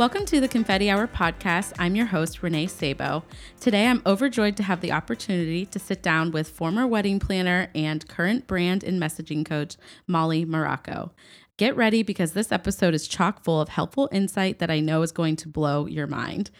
Welcome to the Confetti Hour podcast. I'm your host, Renee Sabo. Today, I'm overjoyed to have the opportunity to sit down with former wedding planner and current brand and messaging coach, Mollie Marrocco. Get ready because this episode is chock full of helpful insight that I know is going to blow your mind.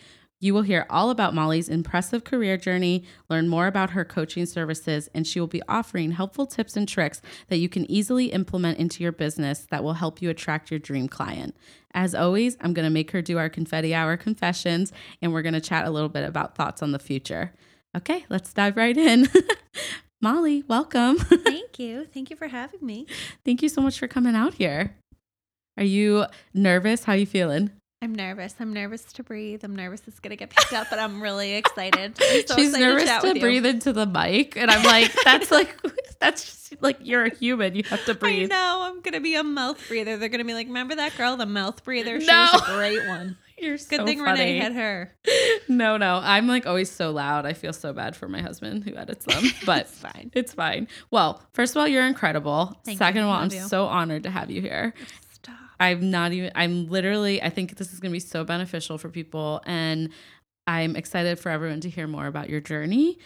You will hear all about Mollie's impressive career journey, learn more about her coaching services, and she will be offering helpful tips and tricks that you can easily implement into your business that will help you attract your dream client. As always, I'm going to make her do our confetti hour confessions, and we're going to chat a little bit about thoughts on the future. Okay, let's dive right in. Molly, welcome. Thank you. Thank you for having me. Thank you so much for coming out here. Are you nervous? How are you feeling? I'm nervous. I'm nervous to breathe. I'm nervous it's gonna get picked up, but I'm really excited. I'm so She's excited nervous to, you. breathe into the mic, and I'm like, that's like, that's just like you're a human. You have to breathe. I know I'm gonna be a mouth breather. They're gonna be like, remember that girl, the mouth breather? She No. was a great one. You're Good so thing funny. Renee had her. No, no, I'm like always so loud. I feel so bad for my husband who edits them, but It's fine. It's fine. Well, first of all, you're incredible. Thank Second you. of all, I'm you. so honored to have you here. I'm not even, I'm literally, I think this is going to be so beneficial for people. And I'm excited for everyone to hear more about your journey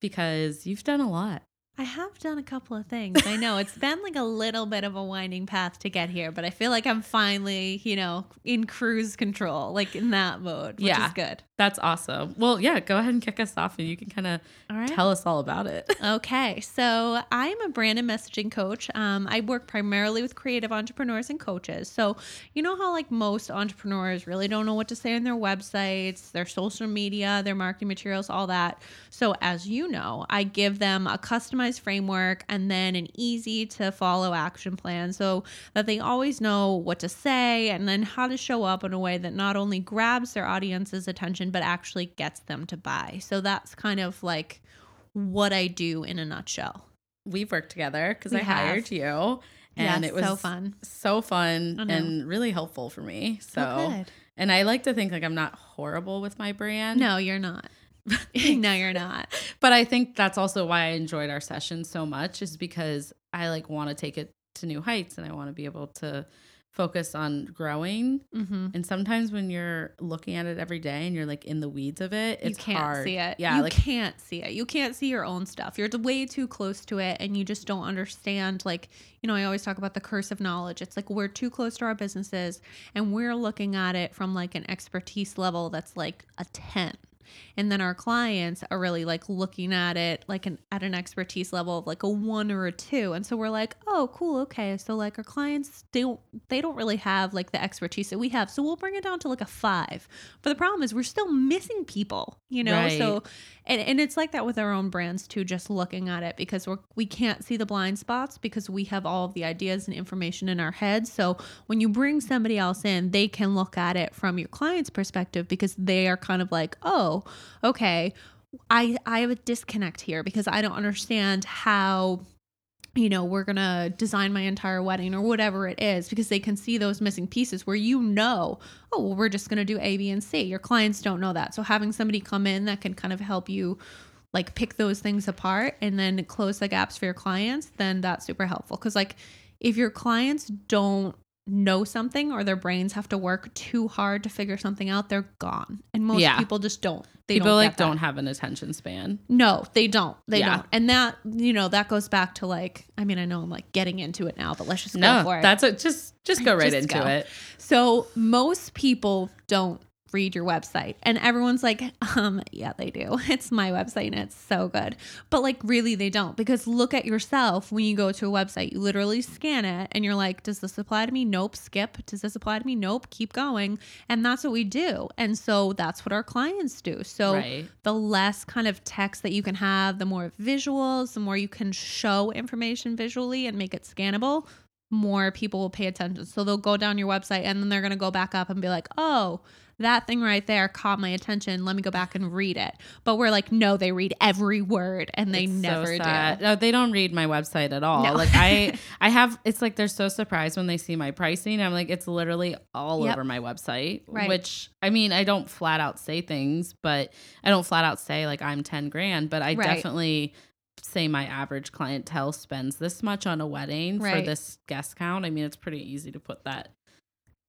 because you've done a lot. I have done a couple of things. I know it's been like a little bit of a winding path to get here, but I feel like I'm finally, you know, in cruise control, like in that mode, which Yeah. is good. That's awesome. Well, yeah, go ahead and kick us off and you can kind of right. tell us all about it. Okay, so I'm a brand and messaging coach. Um, I work primarily with creative entrepreneurs and coaches. So, you know how, like, most entrepreneurs really don't know what to say on their websites, their social media, their marketing materials, all that. So, as you know, I give them a customized framework and then an easy to follow action plan so that they always know what to say and then how to show up in a way that not only grabs their audience's attention, but actually gets them to buy. So, that's kind of like, what I do in a nutshell. We've worked together because I have. hired you. And Yes, it was so fun. so fun and really helpful for me. So, Oh, and I like to think like I'm not horrible with my brand. No, you're not. no, you're not. but I think that's also why I enjoyed our session so much is because I like want to take it to new heights and I want to be able to focus on growing. Mm-hmm. And sometimes when you're looking at it every day and you're like in the weeds of it, it's you can't hard. see it. Yeah, you like can't see it. You can't see your own stuff. You're way too close to it, and you just don't understand. Like you know, I always talk about the curse of knowledge. It's like we're too close to our businesses, and we're looking at it from like an expertise level that's like a ten. And then our clients are really like looking at it like an at an expertise level of like a one or a two. And so we're like, oh, cool, okay. So like our clients, they don't they don't really have like the expertise that we have. So we'll bring it down to like a five. But the problem is we're still missing people, you know? So and, and it's like that with our own brands too, just looking at it because we're we can't see the blind spots because we have all of the ideas and information in our heads. So when you bring somebody else in, they can look at it from your client's perspective because they are kind of like, oh, Oh, okay, I I have a disconnect here because I don't understand how you know, we're going to design my entire wedding or whatever it is because they can see those missing pieces where you know, oh, well, we're just going to do A, B, and C. Your clients don't know that. So having somebody come in that can kind of help you like pick those things apart and then close the gaps for your clients, then that's super helpful. Cause like if your clients don't know something or their brains have to work too hard to figure something out, they're gone. And most Yeah. people just don't. They people don't like don't have an attention span. No, they don't. They Yeah. don't. And that, you know, that goes back to like, I mean, I know I'm like getting into it now, but let's just No, go for it. that's it. Just just go right Just into go. it. so most people don't read your website. And everyone's like um yeah they do. It's my website and it's so good. But like really they don't. Because look at yourself when you go to a website. You literally scan it and you're like does this apply to me? Nope skip. Does this apply to me? Nope keep going. And that's what we do. And so that's what our clients do. So Right. the less kind of text that you can have the more visuals the more you can show information visually and make it scannable more people will pay attention. So they'll go down your website and then they're going to go back up and be like, oh, that thing right there caught my attention. Let me go back and read it. But we're like, no, they read every word and they It's never sad. do. No, they don't read my website at all. No. Like I, I have. It's like they're so surprised when they see my pricing. I'm like, it's literally all Yep. over my website. Right. Which I mean, I don't flat out say things, but I don't flat out say like I'm ten grand. But I Right. definitely say my average clientele spends this much on a wedding for this guest count. I mean, it's pretty easy to put that.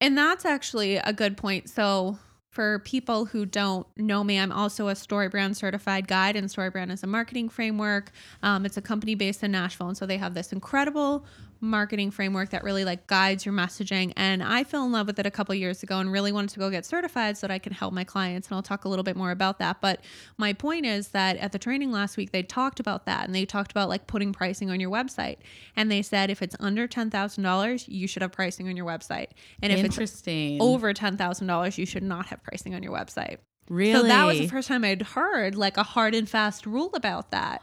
And that's actually a good point. So, for people who don't know me, I'm also a StoryBrand certified guide, and StoryBrand is a marketing framework. Um, it's a company based in Nashville, and so they have this incredible marketing framework that really like guides your messaging. And I fell in love with it a couple years ago and really wanted to go get certified so that I can help my clients. And I'll talk a little bit more about that. But my point is that at the training last week, they talked about that, and they talked about like putting pricing on your website. And they said if it's under ten thousand dollars, you should have pricing on your website, and if it's Interesting. over ten thousand dollars, you should not have pricing on your website. really, So that was the first time I'd heard like a hard and fast rule about that.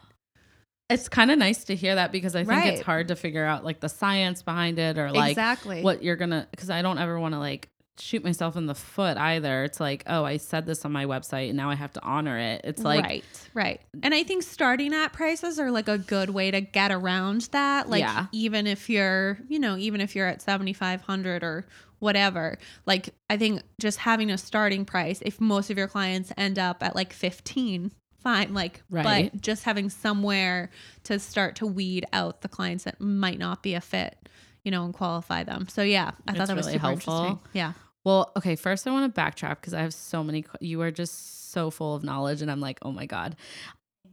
It's kind of nice to hear that because I think Right. it's hard to figure out like the science behind it or like exactly. what you're gonna because I don't ever want to like shoot myself in the foot either. It's like, oh, I said this on my website and now I have to honor it. It's like right, right. And I think starting at prices are like a good way to get around that. Like Yeah. even if you're, you know, even if you're at 7500 or whatever, like I think just having a starting price if most of your clients end up at like 15 fine like Right. but just having somewhere to start to weed out the clients that might not be a fit you know and qualify them so yeah i thought It's that was really super helpful. interesting yeah Well, okay, first I want to backtrack because I have so many. You are just so full of knowledge, and I'm like, oh my god,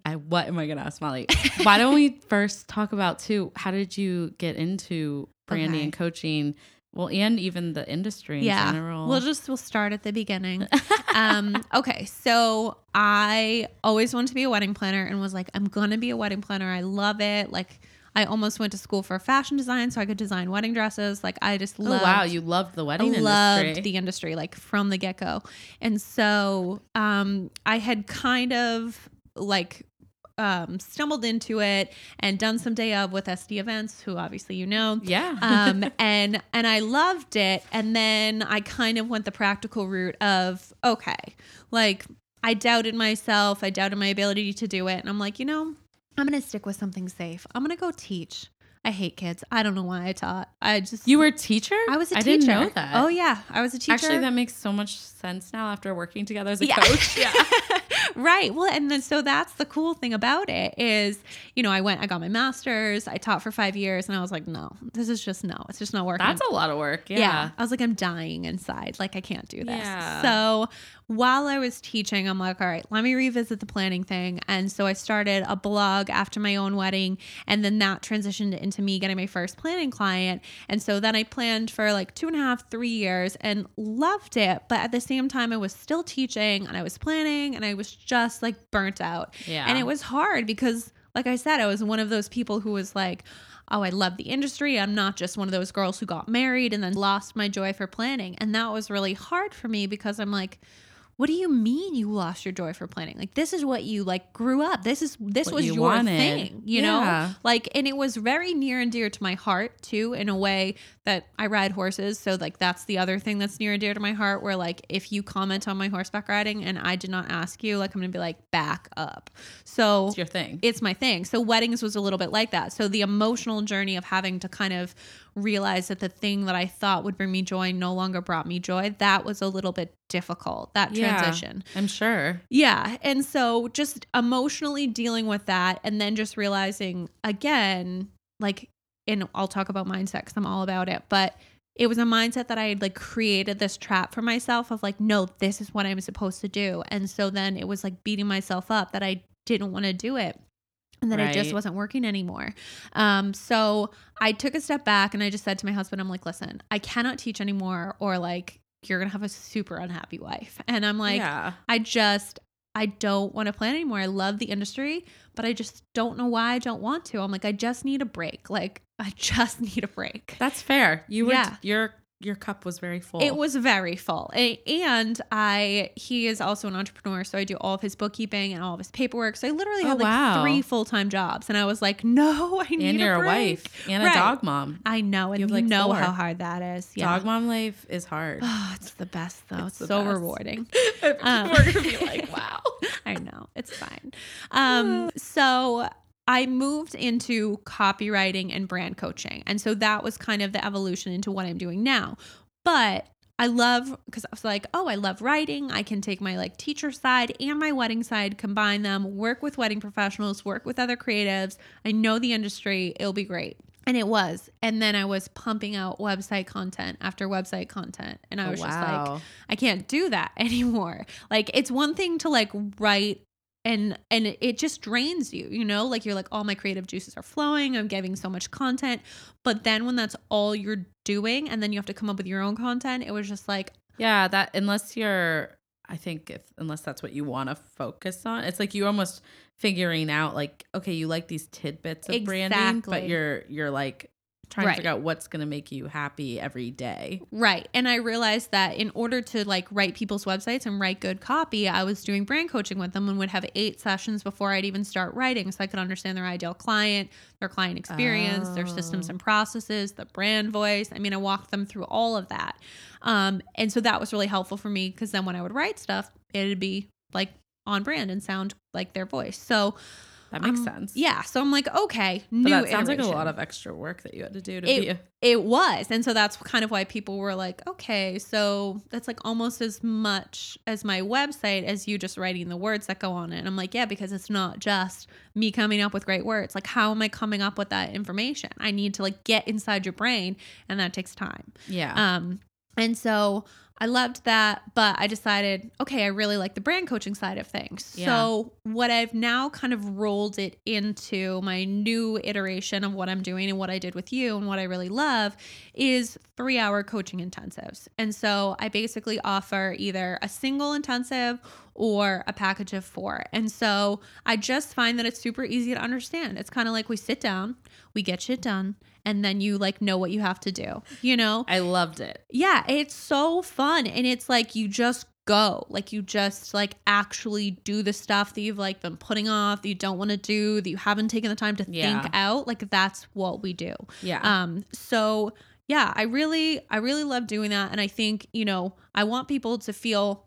I what am I gonna ask Mollie? Why don't we first talk about too? How did you get into branding Okay. and coaching? Well, and even the industry in yeah. general. we'll just we'll start at the beginning. Um okay so i always wanted to be a wedding planner and was like i'm gonna be a wedding planner. I love it. Like i almost went to school for fashion design so i could design wedding dresses. Like i just oh wow, you loved the wedding I loved industry. the industry like from the get-go. And so um i had kind of like um stumbled into it and done some day of with sd events who obviously you know. Yeah. um and and i loved it. And then i kind of went the practical route of okay like i doubted myself i doubted my ability to do it. And i'm like you know i'm gonna stick with something safe. I'm gonna go teach i hate kids i don't know why i taught i just you were a teacher. i was a I teacher I didn't know that. oh yeah i was a teacher Actually, that makes so much sense now after working together as a Yeah. coach. Yeah. right. Well, and then so that's the cool thing about it is, you know, I went, I got my master's, I taught for five years, and I was like, no, this is just no, it's just not working. That's a lot of work. Yeah. yeah. I was like, I'm dying inside. Like, I can't do this. Yeah. So while I was teaching, I'm like, all right, let me revisit the planning thing. And so I started a blog after my own wedding. And then that transitioned into me getting my first planning client. And so then I planned for like two and a half, three years and loved it. But at the same time, I was still teaching and I was planning and I was just like burnt out. Yeah. And it was hard because, like I said, I was one of those people who was like, oh, I love the industry. I'm not just one of those girls who got married and then lost my joy for planning. And that was really hard for me because I'm like, what do you mean you lost your joy for planning? Like this is what you like grew up. This is this What was you your wanted. thing, you Yeah. know? Like and it was very near and dear to my heart too in a way that I ride horses, so like that's the other thing that's near and dear to my heart where like if you comment on my horseback riding and I did not ask you, like I'm going to be like back up. So It's your thing. it's my thing. So weddings was a little bit like that. So the emotional journey of having to kind of realize that the thing that I thought would bring me joy no longer brought me joy, that was a little bit difficult. That Yeah. transition. I'm sure. Yeah. And so just emotionally dealing with that and then just realizing again, like, and I'll talk about mindset because I'm all about it, but it was a mindset that I had like created this trap for myself of like, no, this is what I'm supposed to do. And so then it was like beating myself up that I didn't want to do it and that it just wasn't working anymore. Um, so I took a step back and I just said to my husband, I'm like, listen, I cannot teach anymore or like, you're going to have a super unhappy wife. And I'm like, yeah. I just I don't want to plan anymore. I love the industry, but I just don't know why I don't want to. I'm like I just need a break. Like I just need a break. That's fair. You were Yeah. you're your cup was very full. It was very full. And I he is also an entrepreneur, so I do all of his bookkeeping and all of his paperwork. So I literally Oh, had like wow. three full-time jobs and I was like, "No, I need and you're a, break. wife and a dog mom. I know, and You you, like, know four. how hard that is. Yeah. Dog mom life is hard. Oh, it's the best though. It's, the so best. rewarding. Um, are gonna be like, wow. I know. It's fine. Um, so I moved into copywriting and brand coaching. And so that was kind of the evolution into what I'm doing now. But I love because I was like, oh, I love writing. I can take my like teacher side and my wedding side, combine them, work with wedding professionals, work with other creatives. I know the industry. It'll be great. And it was. And then I was pumping out website content after website content. And I Oh, was just like. I can't do that anymore. Like it's one thing to like write and and it- it just drains you, you know? Like you're like all my creative juices are flowing, I'm getting so much content, but then when that's all you're doing and then you have to come up with your own content, it was just like Yeah, that unless you're I think if unless that's what you want to focus on, it's like you almost figuring out like okay, you like these tidbits of branding, but you're you're like trying Right. to figure out what's going to make you happy every day. Right. And I realized that in order to like write people's websites and write good copy, I was doing brand coaching with them and would have eight sessions before I'd even start writing so I could understand their ideal client, their client experience, their systems Oh. and processes, the brand voice. I mean, I walked them through all of that. Um, and so that was really helpful for me because then when I would write stuff, it'd be like on brand and sound like their voice. So That makes um, sense. Yeah. So I'm like, okay, But new that sounds like a lot of extra work that you had to do to It- be a It was. And so that's kind of why people were like, okay, so that's like almost as much as my website as you just writing the words that go on it. And I'm like, yeah, because it's not just me coming up with great words. Like, how am I coming up with that information? I need to like get inside your brain, and that takes time. yeah. Um, and so I loved that, but I decided, okay, I really like the brand coaching side of things. Yeah. So what I've now kind of rolled it into my new iteration of what I'm doing and what I did with you and what I really love is three hour coaching intensives. And so I basically offer either a single intensive or a package of four. And so I just find that it's super easy to understand. It's kind of like we sit down, we get shit done, and then you like know what you have to do, you know? I loved it. Yeah, it's so fun. And it's like you just go. Like you just like actually do the stuff that you've like been putting off, that you don't want to do, that you haven't taken the time to Yeah. think out. Like that's what we do. Yeah. Um, so yeah, I really, I really love doing that. And I think, you know, I want people to feel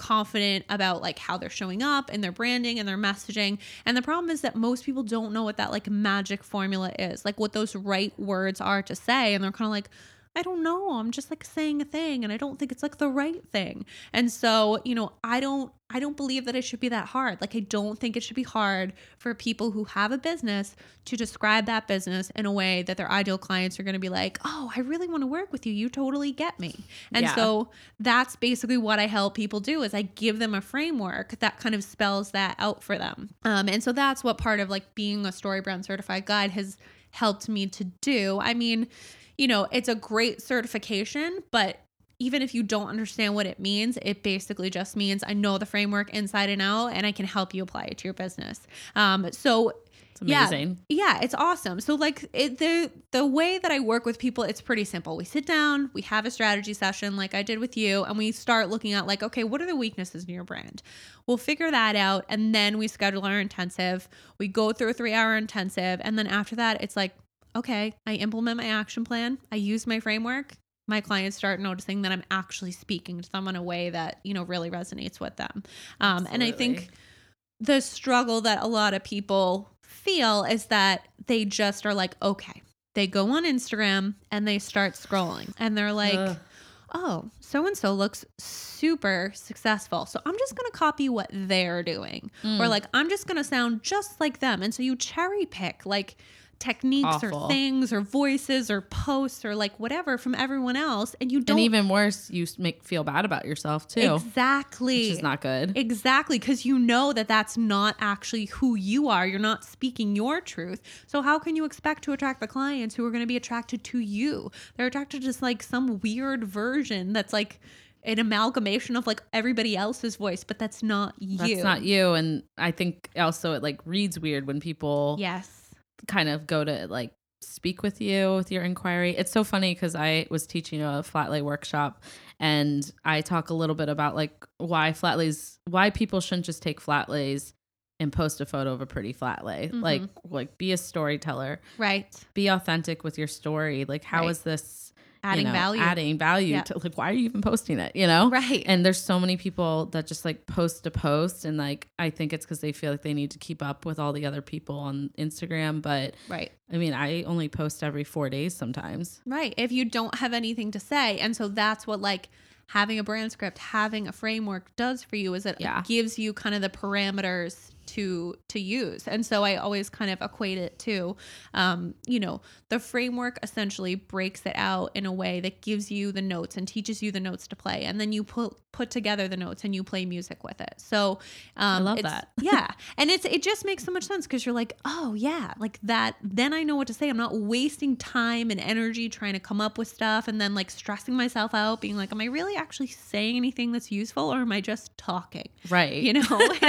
confident about like how they're showing up and their branding and their messaging. And the problem is that most people don't know what that like magic formula is, like what those right words are to say. And they're kind of like, I don't know. I'm just like saying a thing and I don't think it's like the right thing. And so, you know, I don't I don't believe that it should be that hard. Like I don't think it should be hard for people who have a business to describe that business in a way that their ideal clients are going to be like, "Oh, I really want to work with you. You totally get me." And Yeah. so that's basically what I help people do is I give them a framework that kind of spells that out for them. Um, and so that's what part of like being a StoryBrand certified guide has helped me to do. I mean, you know, it's a great certification, but even if you don't understand what it means, it basically just means I know the framework inside and out and I can help you apply it to your business. Um, so It's amazing. yeah, it's awesome. So like it, the the way that I work with people, it's pretty simple. We sit down, we have a strategy session like I did with you, and we start looking at like, okay, what are the weaknesses in your brand? We'll figure that out, and then we schedule our intensive. We go through a three hour intensive, and then after that, it's like, okay, I implement my action plan. I use my framework. My clients start noticing that I'm actually speaking to them in a way that you know really resonates with them. Um, and I think the struggle that a lot of people feel is that they just are like, okay, they go on Instagram and they start scrolling and they're like, Ugh. oh, so and so looks super successful. So I'm just going to copy what they're doing. Or Mm. like, I'm just going to sound just like them. And so you cherry pick like techniques Awful. or things or voices or posts or like whatever from everyone else. And you don't and even worse, you make feel bad about yourself too, exactly which is not good. Exactly, because you know that that's not actually who you are. You're not speaking your truth. So how can you expect to attract the clients who are going to be attracted to you? They're attracted to just like some weird version that's like an amalgamation of like everybody else's voice, but that's not you. That's not you. And I think also it like reads weird when people Yes. Kind of go to like speak with you with your inquiry. It's so funny because I was teaching a flat lay workshop and I talk a little bit about like why flat lays, why people shouldn't just take flat lays and post a photo of a pretty flat lay. Mhm. Like, like be a storyteller, Right. be authentic with your story. Like, how is Right. This you Adding know, value. Adding value Yeah. to like, why are you even posting it? You know, Right. and there's so many people that just like post a post and like I think it's because they feel like they need to keep up with all the other people on Instagram. But right. I mean, I only post every four days sometimes. Right. If you don't have anything to say. And so that's what like having a brand script, having a framework does for you is it Yeah. gives you kind of the parameters to to use. And so I always kind of equate it to um, you know, the framework essentially breaks it out in a way that gives you the notes and teaches you the notes to play. And then you put put together the notes and you play music with it. So um love that. yeah. And it's it just makes so much sense because you're like, oh yeah, like that then I know what to say. I'm not wasting time and energy trying to come up with stuff and then like stressing myself out, being like, Am I really actually saying anything that's useful or am I just talking? Right. You know?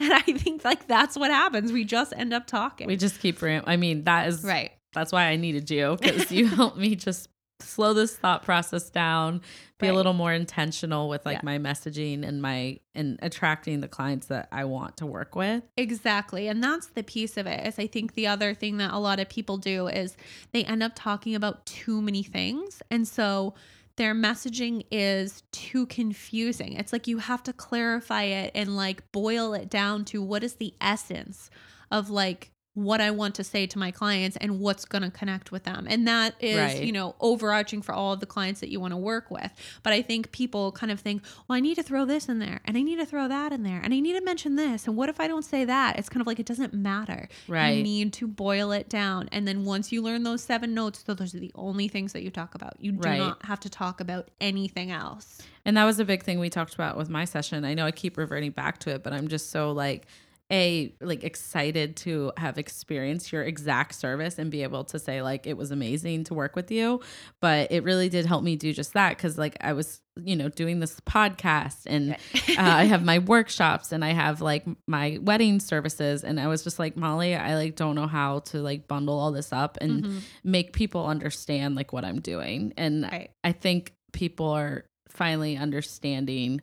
and I think like that's what happens. We just end up talking. we just keep ram- I mean, that is right. That's why I needed you because you helped me just slow this thought process down, be a little more intentional with like Yeah. my messaging and my and attracting the clients that I want to work with. Exactly. And that's the piece of it. Is I think the other thing that a lot of people do is they end up talking about too many things. And so their messaging is too confusing. It's like you have to clarify it and like boil it down to what is the essence of like what I want to say to my clients and what's going to connect with them. And that is, Right. you know, overarching for all of the clients that you want to work with. But I think people kind of think, well, I need to throw this in there and I need to throw that in there and I need to mention this. And what if I don't say that? It's kind of like it doesn't matter. Right. You need to boil it down. And then once you learn those seven notes, so those are the only things that you talk about. You do Right. not have to talk about anything else. And that was a big thing we talked about with my session. I know I keep reverting back to it, but I'm just so like a like excited to have experienced your exact service and be able to say like it was amazing to work with you but it really did help me do just that because like i was you know doing this podcast and uh, i have my workshops and i have like my wedding services and i was just like Mollie i like don't know how to like bundle all this up and Mhm. make people understand like what i'm doing and Right. I think people are finally understanding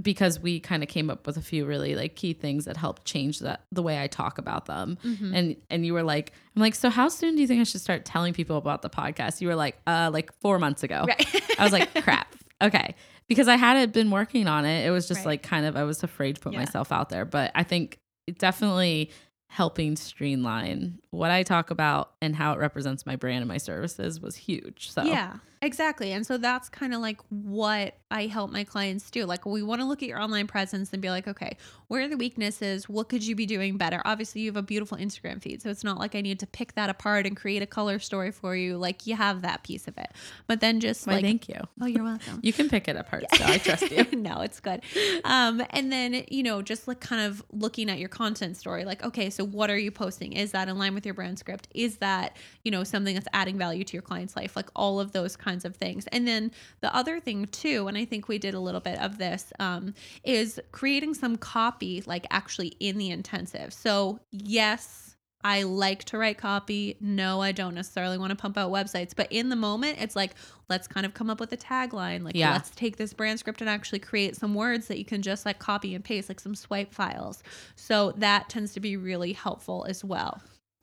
because we kind of came up with a few really like key things that helped change that the way I talk about them. Mhm. And and you were like, I'm like, so how soon do you think I should start telling people about the podcast? You were like, uh, like four months ago. Right. I was like, crap. Okay. Because I hadn't been working on it. It was just Right. like kind of I was afraid to put Yeah. myself out there. But I think it definitely helping streamline what I talk about and how it represents my brand and my services was huge. So Yeah, exactly. And so that's kind of like what I help my clients do. Like, we want to look at your online presence and be like, okay, where are the weaknesses? What could you be doing better? Obviously, you have a beautiful Instagram feed. So it's not like I need to pick that apart and create a color story for you. Like, you have that piece of it. But then just Why, like, thank you. oh, you're welcome. You can pick it apart. So I trust you. no, it's good. Um, and then, you know, just like kind of looking at your content story, like, okay, so what are you posting? Is that in line with your brand script? Is that, you know, something that's adding value to your client's life? Like all of those kinds of things. And then the other thing too, and I think we did a little bit of this, um, is creating some copy, like actually in the intensive. So yes, I like to write copy. No, I don't necessarily want to pump out websites, but in the moment, it's like, let's kind of come up with a tagline. Like, Yeah. let's take this brand script and actually create some words that you can just like copy and paste, like some swipe files. So that tends to be really helpful as well.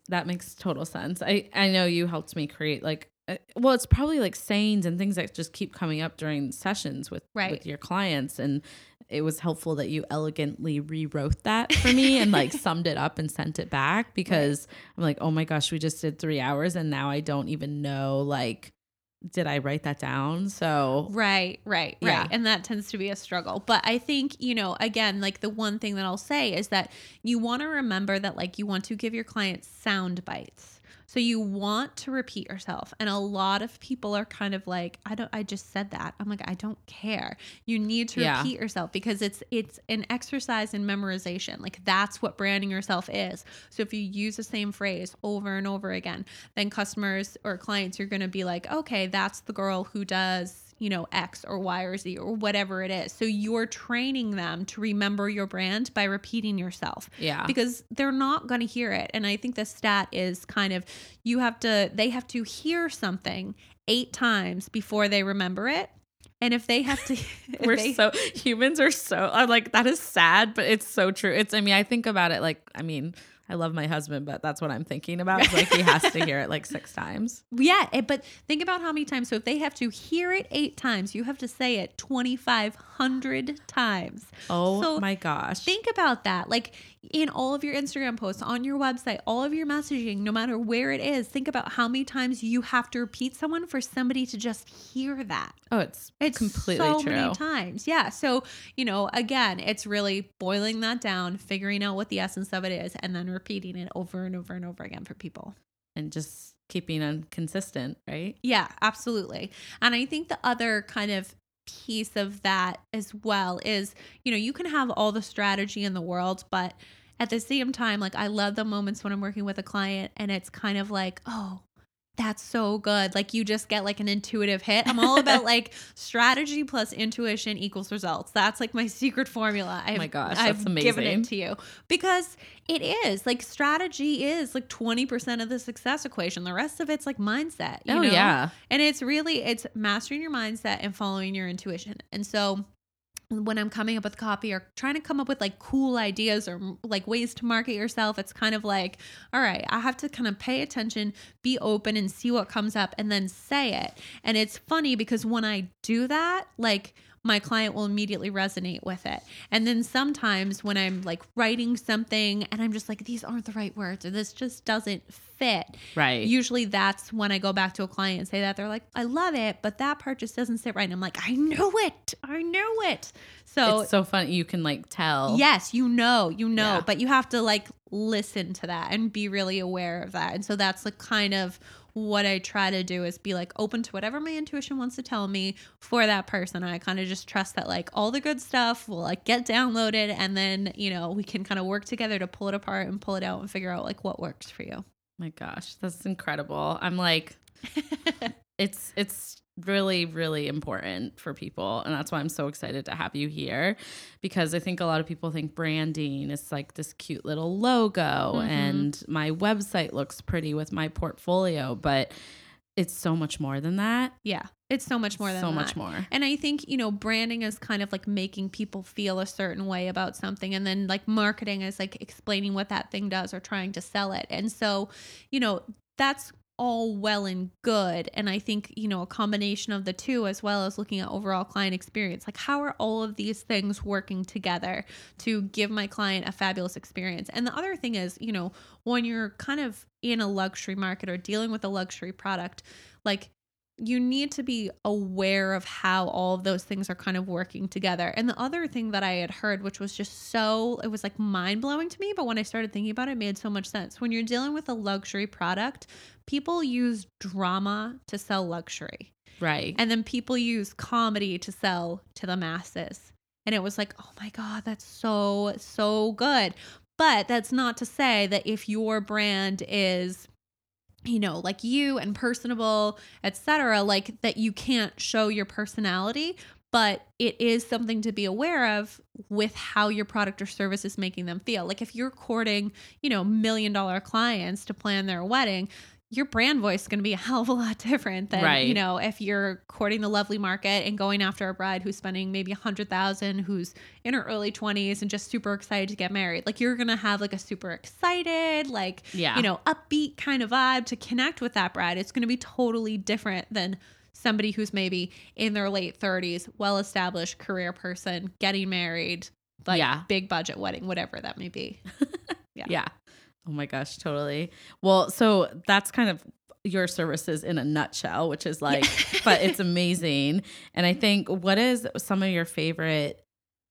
That makes total sense. I I know you helped me create like uh, well, it's probably like sayings and things that just keep coming up during sessions with Right. with your clients and it was helpful that you elegantly rewrote that for me and like summed it up and sent it back because I'm like, "Oh my gosh, we just did 3 hours and now I don't even know like did I write that down?" So Right, right, right. And that tends to be a struggle. But I think, you know, again, like the one thing that I'll say is that you want to remember that like you want to give your clients sound bites. So you want to repeat yourself. And a lot of people are kind of like, I don't I just said that. I'm like, I don't care. You need to Yeah. repeat yourself because it's it's an exercise in memorization. Like that's what branding yourself is. So if you use the same phrase over and over again, then customers or clients you're going to be like, "Okay, that's the girl who does, you know, X or Y or Z or whatever it is. So you're training them to remember your brand by repeating yourself. Yeah. Because they're not going to hear it. And I think the stat is kind of you have to, they have to hear something eight times before they remember it. And if they have to, We're they- so humans are so I'm like that is sad, but it's so true. It's I mean, I think about it like I mean, I love my husband, but that's what I'm thinking about. It's like he has to hear it like six times. Yeah, it, but think about how many times. So if they have to hear it eight times, you have to say it 2,500 times. Oh So my gosh. Think about that. Like in all of your Instagram posts, on your website, all of your messaging, no matter where it is, think about how many times you have to repeat someone for somebody to just hear that. oh, it's It's completely so true. many times. Yeah. So, you know, again, it's really boiling that down, figuring out what the essence of it is, and then repeating it over and over and over again for people. And just keeping on consistent, right? Yeah, absolutely. And I think the other kind of piece of that as well is, you know, you can have all the strategy in the world, but at the same time, like I love the moments when I'm working with a client and it's kind of like, oh, that's so good. Like you just get like an intuitive hit. I'm all about like strategy plus intuition equals results. That's like my secret formula. Oh I've, Oh my gosh, that's I've that's given amazing. it to you because it is like strategy is like 20% of the success equation. The rest of it's like mindset. You oh know? yeah. And it's really it's mastering your mindset and following your intuition. And so when I'm coming up with copy or trying to come up with like cool ideas or like ways to market yourself, it's kind of like, all right, I have to kind of pay attention, be open and see what comes up and then say it. And it's funny because when I do that, like my client will immediately resonate with it. And then sometimes when I'm like writing something and I'm just like, these aren't the right words or this just doesn't fit. Right. Usually that's when I go back to a client and say that they're like, I love it, but that part just doesn't sit right. And I'm like, I know it. I know it. So it's so funny. You can like tell. yes, you know, you know, Yeah. but you have to like listen to that and be really aware of that. And so that's the kind of what I try to do is be like open to whatever my intuition wants to tell me for that person. I kind of just trust that like all the good stuff will like get downloaded and then, you know, we can kind of work together to pull it apart and pull it out and figure out like what works for you. my gosh, that's incredible. I'm like, it's it's really really important for people and that's why i'm so excited to have you here because i think a lot of people think branding is like this cute little logo Mhm. and my website looks pretty with my portfolio but it's so much more than that Yeah. It's so much more than so that. much more And I think, you know, branding is kind of like making people feel a certain way about something. And then like marketing is like explaining what that thing does or trying to sell it. And so, you know, that's all well and good. And I think, you know, a combination of the two, as well as looking at overall client experience, like how are all of these things working together to give my client a fabulous experience? And the other thing is, you know, when you're kind of in a luxury market or dealing with a luxury product, like you need to be aware of how all of those things are kind of working together. And the other thing that I had heard, which was just so, it was like mind blowing to me, but when I started thinking about it, it made so much sense. When you're dealing with a luxury product, people use drama to sell luxury. right And then people use comedy to sell to the masses. And it was like, oh my God, that's so, so good. But that's not to say that if your brand is, you know, like you and personable, etc., like that you can't show your personality. But it is something to be aware of with how your product or service is making them feel. Like if you're courting, you know, million dollar clients to plan their wedding, your brand voice is going to be a hell of a lot different than Right. you know if you're courting the lovely market and going after a bride who's spending maybe a hundred thousand who's in her early 20s and just super excited to get married like you're gonna have like a super excited like Yeah. you know upbeat kind of vibe to connect with that bride it's gonna be totally different than somebody who's maybe in their late 30s well established career person getting married like Yeah. big budget wedding whatever that may be Yeah. yeah oh my gosh totally. Well so that's kind of your services in a nutshell which is like but it's amazing. And i think what is some of your favorite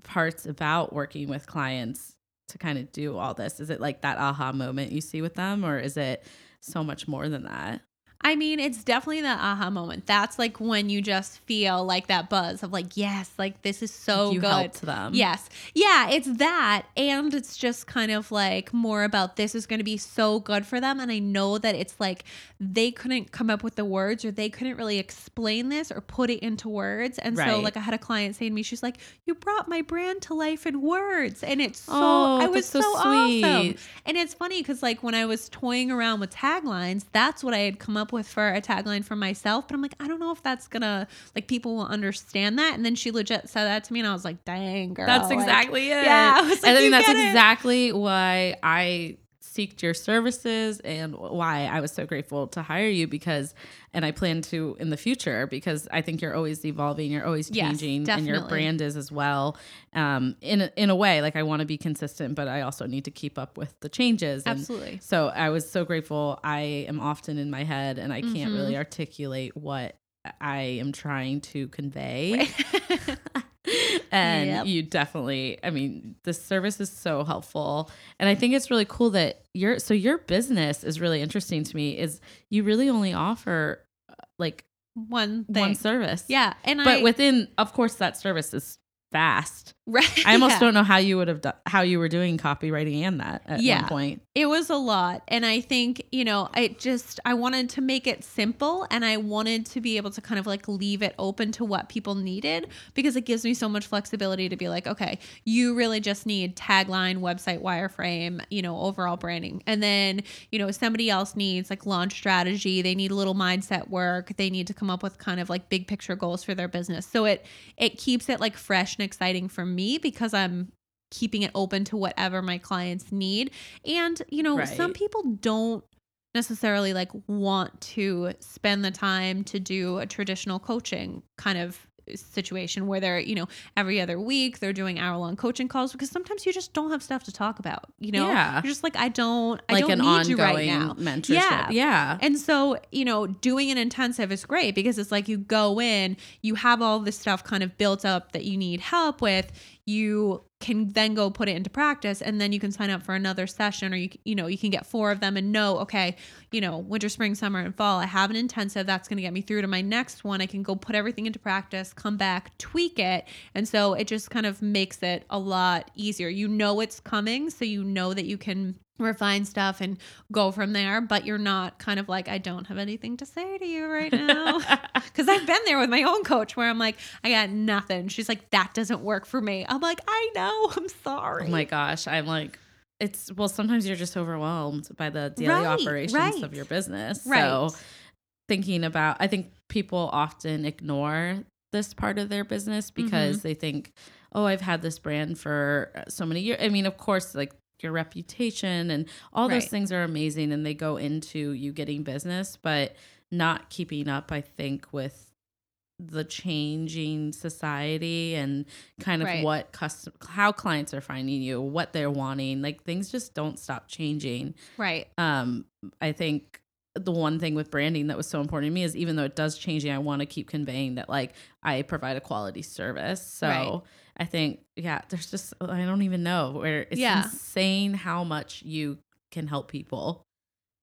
parts about working with clients to kind of do all this? Is it like that aha moment you see with them or is it so much more than that I mean, it's definitely the aha moment. That's like when you just feel like that buzz of like, yes, like this is so you good. helped them. Yes. Yeah, it's that. And it's just kind of like more about this is going to be so good for them. And I know that it's like they couldn't come up with the words or they couldn't really explain this or put it into words. And so, like, I had a client saying to me, she's like, You brought my brand to life in words. And it's so, Oh, I was so, so awesome. And it's funny because, like, when I was toying around with taglines, that's what I had come up with for a tagline for myself. But I'm like, I don't know if that's gonna, like, people will understand that. And then she legit said that to me, and I was like, dang, girl. That's like- exactly it. Yeah, I was like, and I "You mean, that's get it." exactly why I seeked your services and why I was so grateful to hire you because, and I plan to in the future because I think you're always evolving, you're always Yes, changing, and your brand is as well. Um, in a, in a way, like I want to be consistent, but I also need to keep up with the changes. And Absolutely. So I was so grateful. I am often in my head, and I can't Mm-hmm. really articulate what I am trying to convey. and Yep. you definitely i mean the service is so helpful and i think it's really cool that your so your business is really interesting to me is you really only offer uh, like One thing. one service Yeah. And I, but within of course that service is fast right. i almost yeah. don't know how you would have done how you were doing copywriting and that at Yeah. one point It was a lot. And I think, you know, I just, I wanted to make it simple and I wanted to be able to kind of like leave it open to what people needed because it gives me so much flexibility to be like, okay, you really just need tagline, website, wireframe, you know, overall branding. And then, you know, somebody else needs like launch strategy. They need a little mindset work. They need to come up with kind of like big picture goals for their business. So it, it keeps it like fresh and exciting for me because I'm keeping it open to whatever my clients need. And, you know, some people don't necessarily like want to spend the time to do a traditional coaching kind of situation where they're, you know, every other week they're doing hour long coaching calls because sometimes you just don't have stuff to talk about, you know? Yeah. You're just like, I don't, I don't an need ongoing you right now. mentorship Yeah. yeah And so, you know, doing an intensive is great because it's like you go in, you have all this stuff kind of built up that you need help with. You can then go put it into practice and then you can sign up for another session or you you know, you can get four of them and know, okay, you know, winter, spring, summer and fall, I have an intensive that's going to get me through to my next one. I can go put everything into practice, come back, tweak it. And so it just kind of makes it a lot easier. You know it's coming, so you know that you can refine stuff and go from there but you're not kind of like i don't have anything to say to you right now because i've been there with my own coach where i'm like i got nothing she's like that doesn't work for me i'm like i know i'm sorry Oh my gosh, I'm like, it's well. Sometimes you're just overwhelmed by the daily Right, operations right. of your business. Right. So, thinking about, I think people often ignore this part of their business because Mm-hmm. they think, oh, I've had this brand for uh, so many years. I mean, of course, like your reputation and all those things are amazing, and they go into you getting business, but not keeping up. I think with the changing society and kind of Right. what custom how clients are finding you what they're wanting like things just don't stop changing right um i think the one thing with branding that was so important to me is even though it does changing i want to keep conveying that like i provide a quality service so Right. i think yeah there's just i don't even know where it's Yeah. insane how much you can help people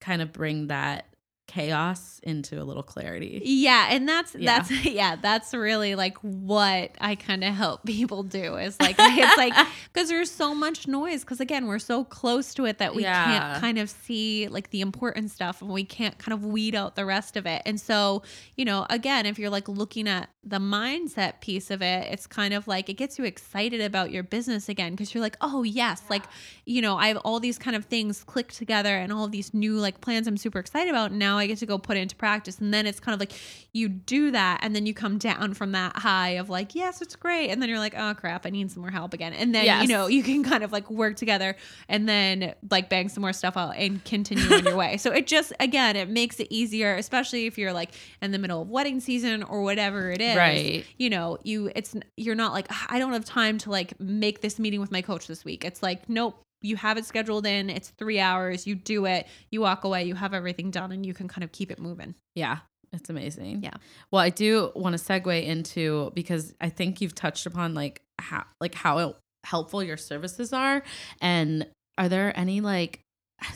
kind of bring that chaos into a little clarity yeah and that's Yeah. that's yeah that's really like what i kind of help people do is like it's like because there's so much noise because again we're so close to it that we Yeah. can't kind of see like the important stuff and we can't kind of weed out the rest of it and so you know again if you're like looking at the mindset piece of it it's kind of like it gets you excited about your business again because you're like oh yes like you know i have all these kind of things clicked together and all these new like plans i'm super excited about and now i get to go put it into practice. And then it's kind of like you do that and then you come down from that high of like yes it's great. And then you're like oh crap i need some more help again. And then Yes. you know you can kind of like work together and then like bang some more stuff out and continue on your way. So it just again it makes it easier especially if you're like in the middle of wedding season or whatever it is Right. you know you it's you're not like "Ah, i don't have time to like make this meeting with my coach this week. It's like nope you have it scheduled in it's three hours you do it you walk away you have everything done and you can kind of keep it moving Yeah, it's amazing. Yeah. Well, I do want to segue into because I think you've touched upon like how like how helpful your services are, and are there any like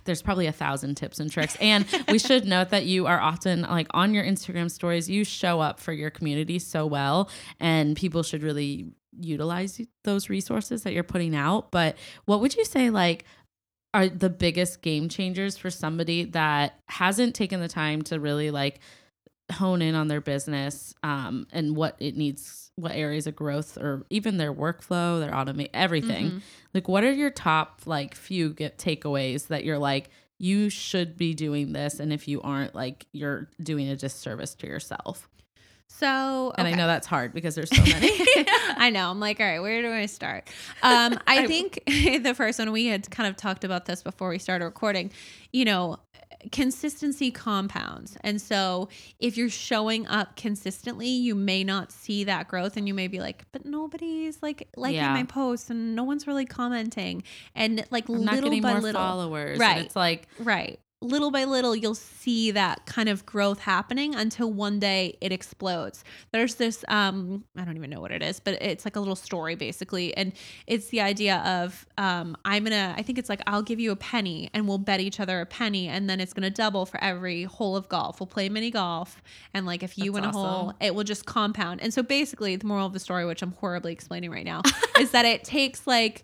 there's probably a thousand tips and tricks. And we should note that you are often like on your Instagram stories, you show up for your community so well, and people should really utilize those resources that you're putting out. But what would you say, like, are the biggest game changers for somebody that hasn't taken the time to really like hone in on their business um, and what it needs, what areas of growth, or even their workflow, their automate, everything. Mhm. Like, what are your top like few get takeaways that you're like, you should be doing this, and if you aren't, like, you're doing a disservice to yourself. So, And I know that's hard because there's so many. I know. I'm like, all right, where do I start? Um, I I- think the first one we had kind of talked about this before we started recording. You know, consistency compounds, and so if you're showing up consistently, you may not see that growth, and you may be like, but nobody's like liking Yeah. my posts, and no one's really commenting, and like I'm little by little, followers. Right. And it's like, Right. Little by little, you'll see that kind of growth happening until one day it explodes. There's this, um, I don't even know what it is, but it's like a little story basically. And it's the idea of, um, I'm gonna, I think it's like, I'll give you a penny and we'll bet each other a penny and then it's gonna double for every hole of golf. We'll play mini golf. And like, if you That's win a hole, it will just compound. And so basically, the moral of the story, which I'm horribly explaining right now, is that it takes like,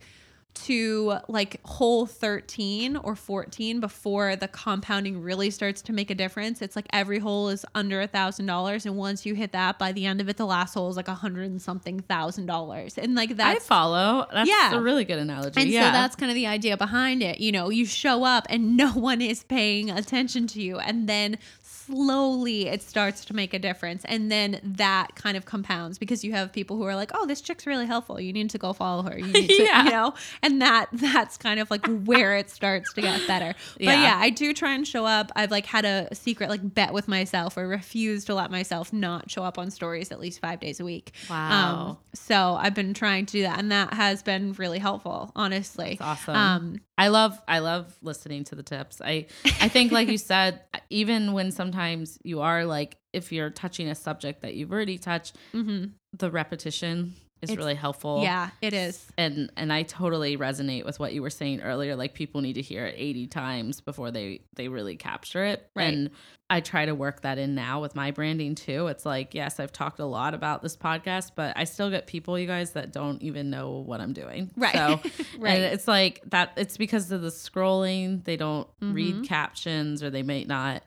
to like hole 13 or 14 before the compounding really starts to make a difference. It's like every hole is under a thousand dollars. And once you hit that, by the end of it, the last hole is like a hundred and something thousand dollars. And like that, I follow. That's Yeah. a really good analogy. and yeah. so that's kind of the idea behind it. You know, you show up and no one is paying attention to you. And then slowly it starts to make a difference. And then that kind of compounds because you have people who are like, oh, this chick's really helpful. You need to go follow her. You need to, Yeah. you know, and that that's kind of like where it starts to get better. But Yeah. yeah, I do try and show up. I've like had a secret like bet with myself or refuse to let myself not show up on stories at least five days a week. Wow. Um, so I've been trying to do that, and that has been really helpful, honestly. That's awesome. Um, I love I love listening to the tips. I I think like you said, even when sometimes you are like if you're touching a subject that you've already touched, mhm. the repetition is It's- really helpful. Yeah, it is. And and I totally resonate with what you were saying earlier. Like people need to hear it 80 times before they they really capture it. Right. And I try to work that in now with my branding too. It's like, yes, I've talked a lot about this podcast, but I still get people, you guys, that don't even know what I'm doing. Right. So Right. and it's like that it's because of the scrolling. They don't Mhm. read captions or they may not.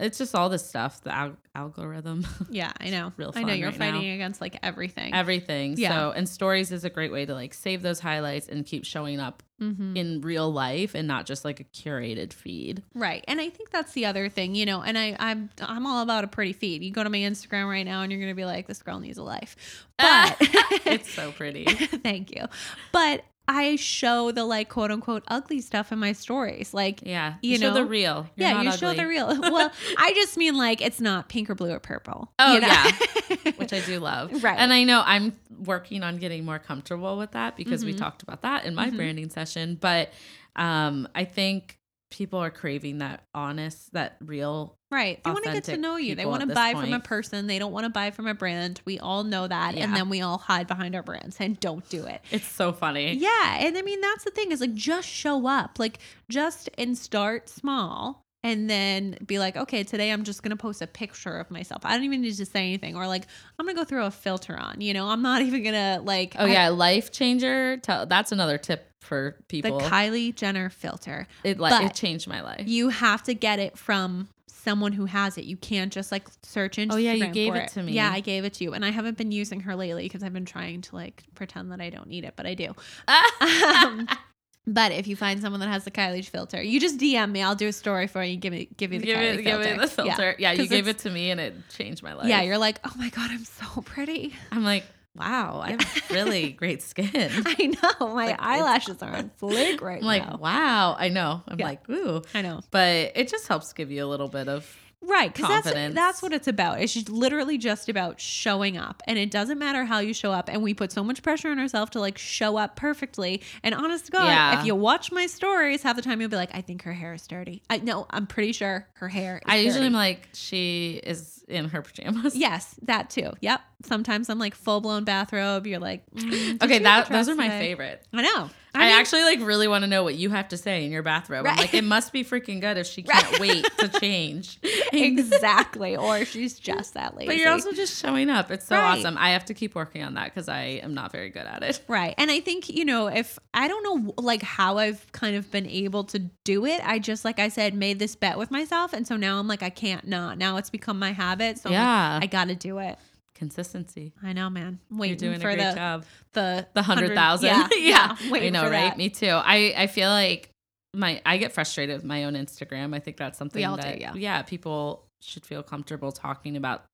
It's just all this stuff, the al- algorithm, Yeah, I know. Real I know you're right now. fighting against like everything. everything. Yeah. So, and stories is a great way to like save those highlights and keep showing up Mhm. in real life and not just like a curated feed. Right. And I think that's the other thing, you know, and I, I'm I'm all about a pretty feed. You go to my Instagram right now and you're gonna be like, this girl needs a life. But It's so pretty. thank you. But I show the like quote unquote ugly stuff in my stories. Like Yeah. You show the know? real. You're yeah, you show the real. Well, I just mean like it's not pink or blue or purple. Oh, you know? yeah. Which I do love. Right. And I know I'm working on getting more comfortable with that because we Mhm. talked about that in my Mhm. branding session. But um, I think people are craving that honest, that real. Right. They want to get to know you. They want to buy from a person. They don't want to buy from a brand. We all know that. Yeah. And then we all hide behind our brands and don't do it. It's so funny. Yeah. And I mean, that's the thing is like just show up. Like just and start small and then be like, okay, today I'm just going to post a picture of myself. I don't even need to say anything. Or like, I'm going to go throw a filter on. You know, I'm not even going to like. Oh I- yeah, life changer. Tell, that's another tip for people. the people. Kylie Jenner filter. it like it changed my life. You have to get it from someone who has it. You can't just like search Instagram. Oh, yeah, you gave it to me. Yeah, I gave it to you, and I haven't been using her lately because I've been trying to like pretend that I don't need it, but I do. Um, but if you find someone that has the Kylie filter, you just DM me. I'll do a story for you. Give me, give me the give Kylie it, give filter. it the filter. Yeah, you gave it to me and it changed my life. Yeah, you're like, oh my god, I'm so pretty. I'm like, wow, I have really great skin. I know my Like, eyelashes are on flick right I'm like, now. wow, I know. I'm Yeah. like, ooh. I know. But it just helps give you a little bit of Right, because that's that's what it's about. It's just literally just about showing up, and it doesn't matter how you show up. And we put so much pressure on ourselves to like show up perfectly. And honest to God, Yeah. if you watch my stories, half the time you'll be like, "I think her hair is dirty." I no, I'm pretty sure her hair. Is I usually am like, she is in her pajamas. Yes, that too. Yep. Sometimes I'm like full blown bathrobe. You're like, mm, Okay, that those are my today? favorite. I know. I, mean- actually like really want to know what you have to say in your bathrobe. I'm like, it must be freaking good if she can't wait to change. exactly. Or she's just that lazy. But you're also just showing up. It's so Right. awesome. I have to keep working on that because I am not very good at it. Right. And I think, you know, if I don't know like how I've kind of been able to do it, I just, like I said, made this bet with myself. And so now I'm like, I can't not. Now it's become my habit. So I'm like, Yeah. I got to do it. Consistency. I know, man. You're doing for a great the, job. the The hundred thousand. Yeah. yeah. I know, right? that. Me too. I I feel like my I get frustrated with my own Instagram. I think that's something all do, that yeah. people should feel comfortable talking about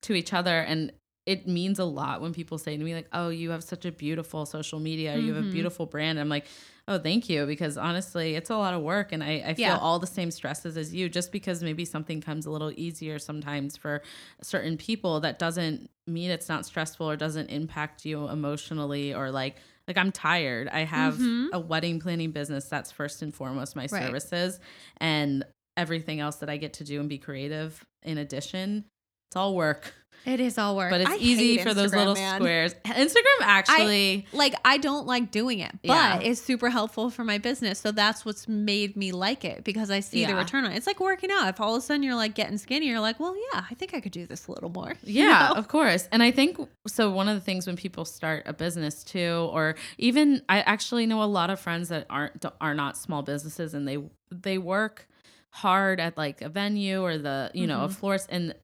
to each other and it means a lot when people say to me like, "Oh, you have such a beautiful social media. Or you have a Mhm. beautiful brand." I'm like, "Oh, thank you," because honestly, it's a lot of work, and I, I feel Yeah. all the same stresses as you. Just because maybe something comes a little easier sometimes for certain people, that doesn't mean it's not stressful or doesn't impact you emotionally or like like I'm tired. I have Mhm. a wedding planning business that's first and foremost my Right. services and everything else that I get to do and be creative in addition. It's all work. It is all work. But it's I easy for those little man. squares. Instagram actually like I don't like doing it, but Yeah. it's super helpful for my business. So that's what's made me like it because I see the return on it. It's like working out. If all of a sudden you're like getting skinny, you're like, well, yeah, I think I could do this a little more. you Yeah, know? of course. And I think so. One of the things when people start a business too, or even I actually know a lot of friends that aren't are not small businesses, and they they work hard at like a venue or the you know a Mhm. florist, and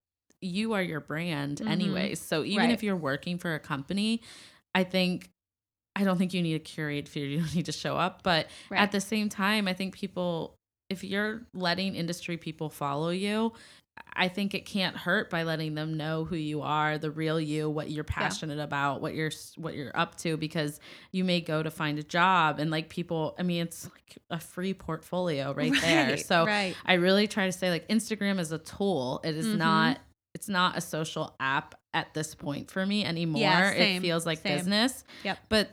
you are your brand Mhm. anyways. So even Right. if you're working for a company, I think. I don't think you need to curate fear. You don't need to show up. But Right. at the same time, I think people, if you're letting industry people follow you, I think it can't hurt by letting them know who you are, the real you, what you're passionate about, what you're what you're up to because you may go to find a job and like people, I mean it's like a free portfolio right, there. So right. I really try to say like Instagram is a tool. It is Mhm. not it's not a social app at this point for me anymore. Yeah, it feels like same. business. Yep. But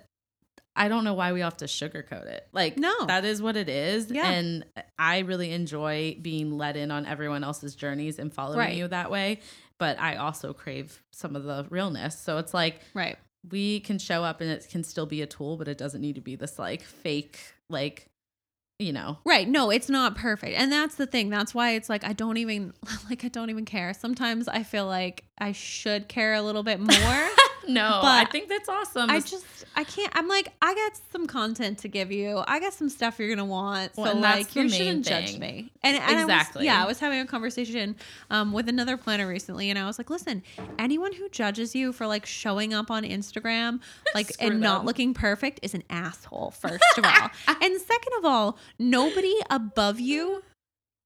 I don't know why we have to sugarcoat it. Like, No. that is what it is. Yeah. And I really enjoy being let in on everyone else's journeys and following Right. you that way. But I also crave some of the realness. So it's like Right. we can show up and it can still be a tool, but it doesn't need to be this like fake, like, you know. Right. No, it's not perfect. And that's the thing. That's why it's like I don't even like I don't even care. Sometimes I feel like I should care a little bit more. No, but I think that's awesome. I just I can't I'm like I got some content to give you. I got some stuff you're gonna want. Well, so like you shouldn't judge thing. me. And, and I was- Exactly. yeah, I was having a conversation um, with another planner recently, and I was like, listen, anyone who judges you for like showing up on Instagram like and not looking perfect is an asshole. First of all, and second of all, nobody above you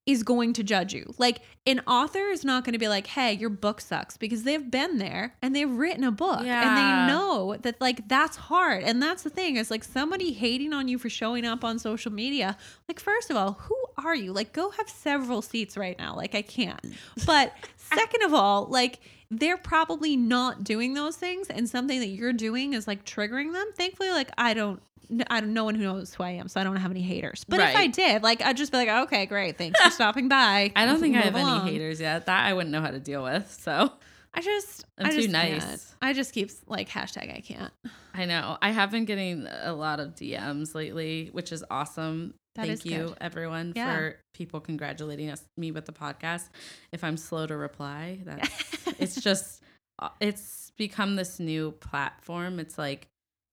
is going to judge you. Like an author is not going to be like, "Hey, your book sucks" because they've been there and they've written a book and they know that like that's hard. And that's the thing is like somebody hating on you for showing up on social media. Like first of all, who are you? Like go have several seats right now. Like I can't. But second of all, like they're probably not doing those things and something that you're doing is like triggering them. Thankfully like I don't I don't no one who knows who I am, so I don't have any haters. But if I did, like I'd just be like, okay, great, thanks for stopping by. I don't think I have along. any haters yet. That I wouldn't know how to deal with. So I just I'm I too just nice. can't. I just keep like hashtag I can't. I know. I have been getting a lot of DMs lately, which is awesome. That Thank is you, good. everyone, Yeah. for people congratulating us me with the podcast. If I'm slow to reply, that's it's just uh, it's become this new platform. It's like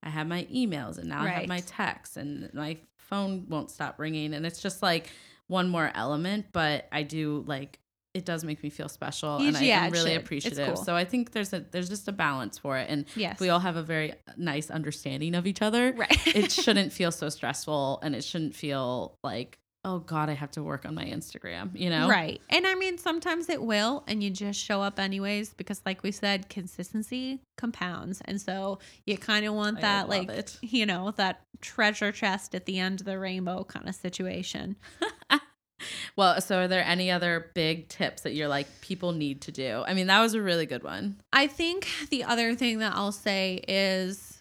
I have my emails and now I have my texts and my phone won't stop ringing and it's just like one more element, but I do like it does make me feel special and I'm really appreciative. cool. So I think there's a there's just a balance for it and Yes. we all have a very nice understanding of each other. right. it shouldn't feel so stressful and it shouldn't feel like, oh God, I have to work on my Instagram, you know? Right. And I mean, sometimes it will, and you just show up anyways because, like we said, consistency compounds. And so you kind of want that, like, it. you know, that treasure chest at the end of the rainbow kind of situation. Well, so are there any other big tips that you're like, people need to do? I mean, that was a really good one. I think the other thing that I'll say is,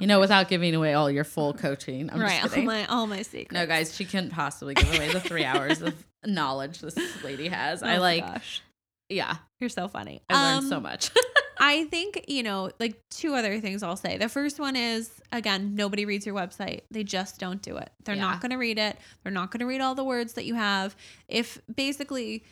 You know, without giving away all your full coaching. I'm right, all my, all my secrets. No, guys, she couldn't possibly give away the three hours of knowledge this lady has. Oh I like, gosh. yeah, You're so funny. I learned Um, so much. I think, you know, like two other things I'll say. The first one is again, nobody reads your website. They just don't do it. They're Yeah. not going to read it. They're not going to read all the words that you have. If basically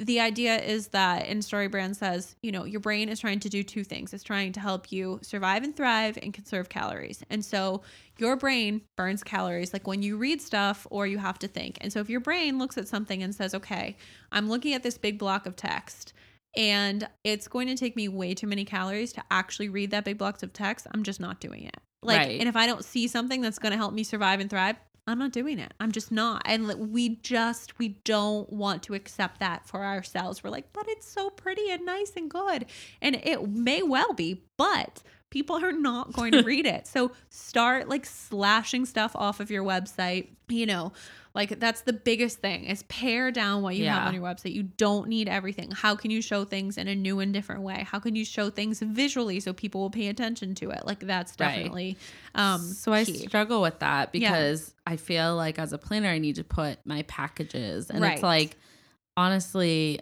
the idea is that in StoryBrand says, you know, your brain is trying to do two things. It's trying to help you survive and thrive and conserve calories. And so your brain burns calories like when you read stuff or you have to think. And so if your brain looks at something and says, okay, I'm looking at this big block of text and it's going to take me way too many calories to actually read that big blocks of text, I'm just not doing it. Like, Right. and if I don't see something that's going to help me survive and thrive, I'm not doing it. I'm just not. And like, we just, we don't want to accept that for ourselves. We're like, but it's so pretty and nice and good. And it may well be, but people are not going to read it. So start like slashing stuff off of your website, you know. Like that's the biggest thing is pare down what you have on your website. You don't need everything. How can you show things in a new and different way? How can you show things visually so people will pay attention to it? Like that's Right. definitely um so I key. struggle with that Yeah. because I feel like as a planner, I need to put my packages, and Right. it's like honestly,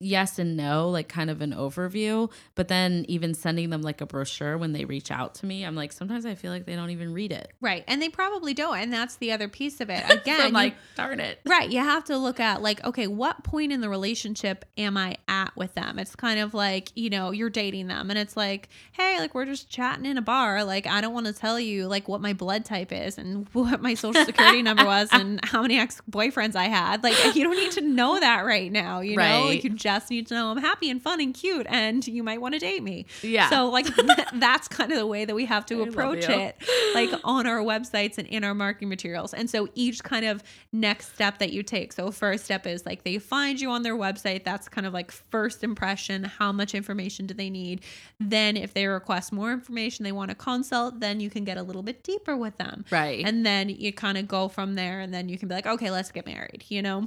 yes and no, like kind of an overview. But then even sending them like a brochure when they reach out to me, I'm like sometimes I feel like they don't even read it. right. And they probably don't. And that's the other piece of it. Again, so like darn it. Right. You have to look at like, okay, what point in the relationship am I at with them? It's kind of like, you know, you're dating them and it's like, hey, like we're just chatting in a bar. Like, I don't want to tell you like what my blood type is and what my social security number was and how many ex boyfriends I had. Like, you don't need to know that right now. You know, Right. like you just need to know I'm happy and fun and cute and you might want to date me. Yeah. So, like, that's kind of the way that we have to I approach it like on our websites and in our marketing materials. And so each kind of next step that you take. So first step is like they find you on their website. That's kind of like first impression. How much information do they need? Then if they request more information, they want to consult, then you can get a little bit deeper with them. Right. And then you kind of go from there and then you can be like, okay, let's get married, you know?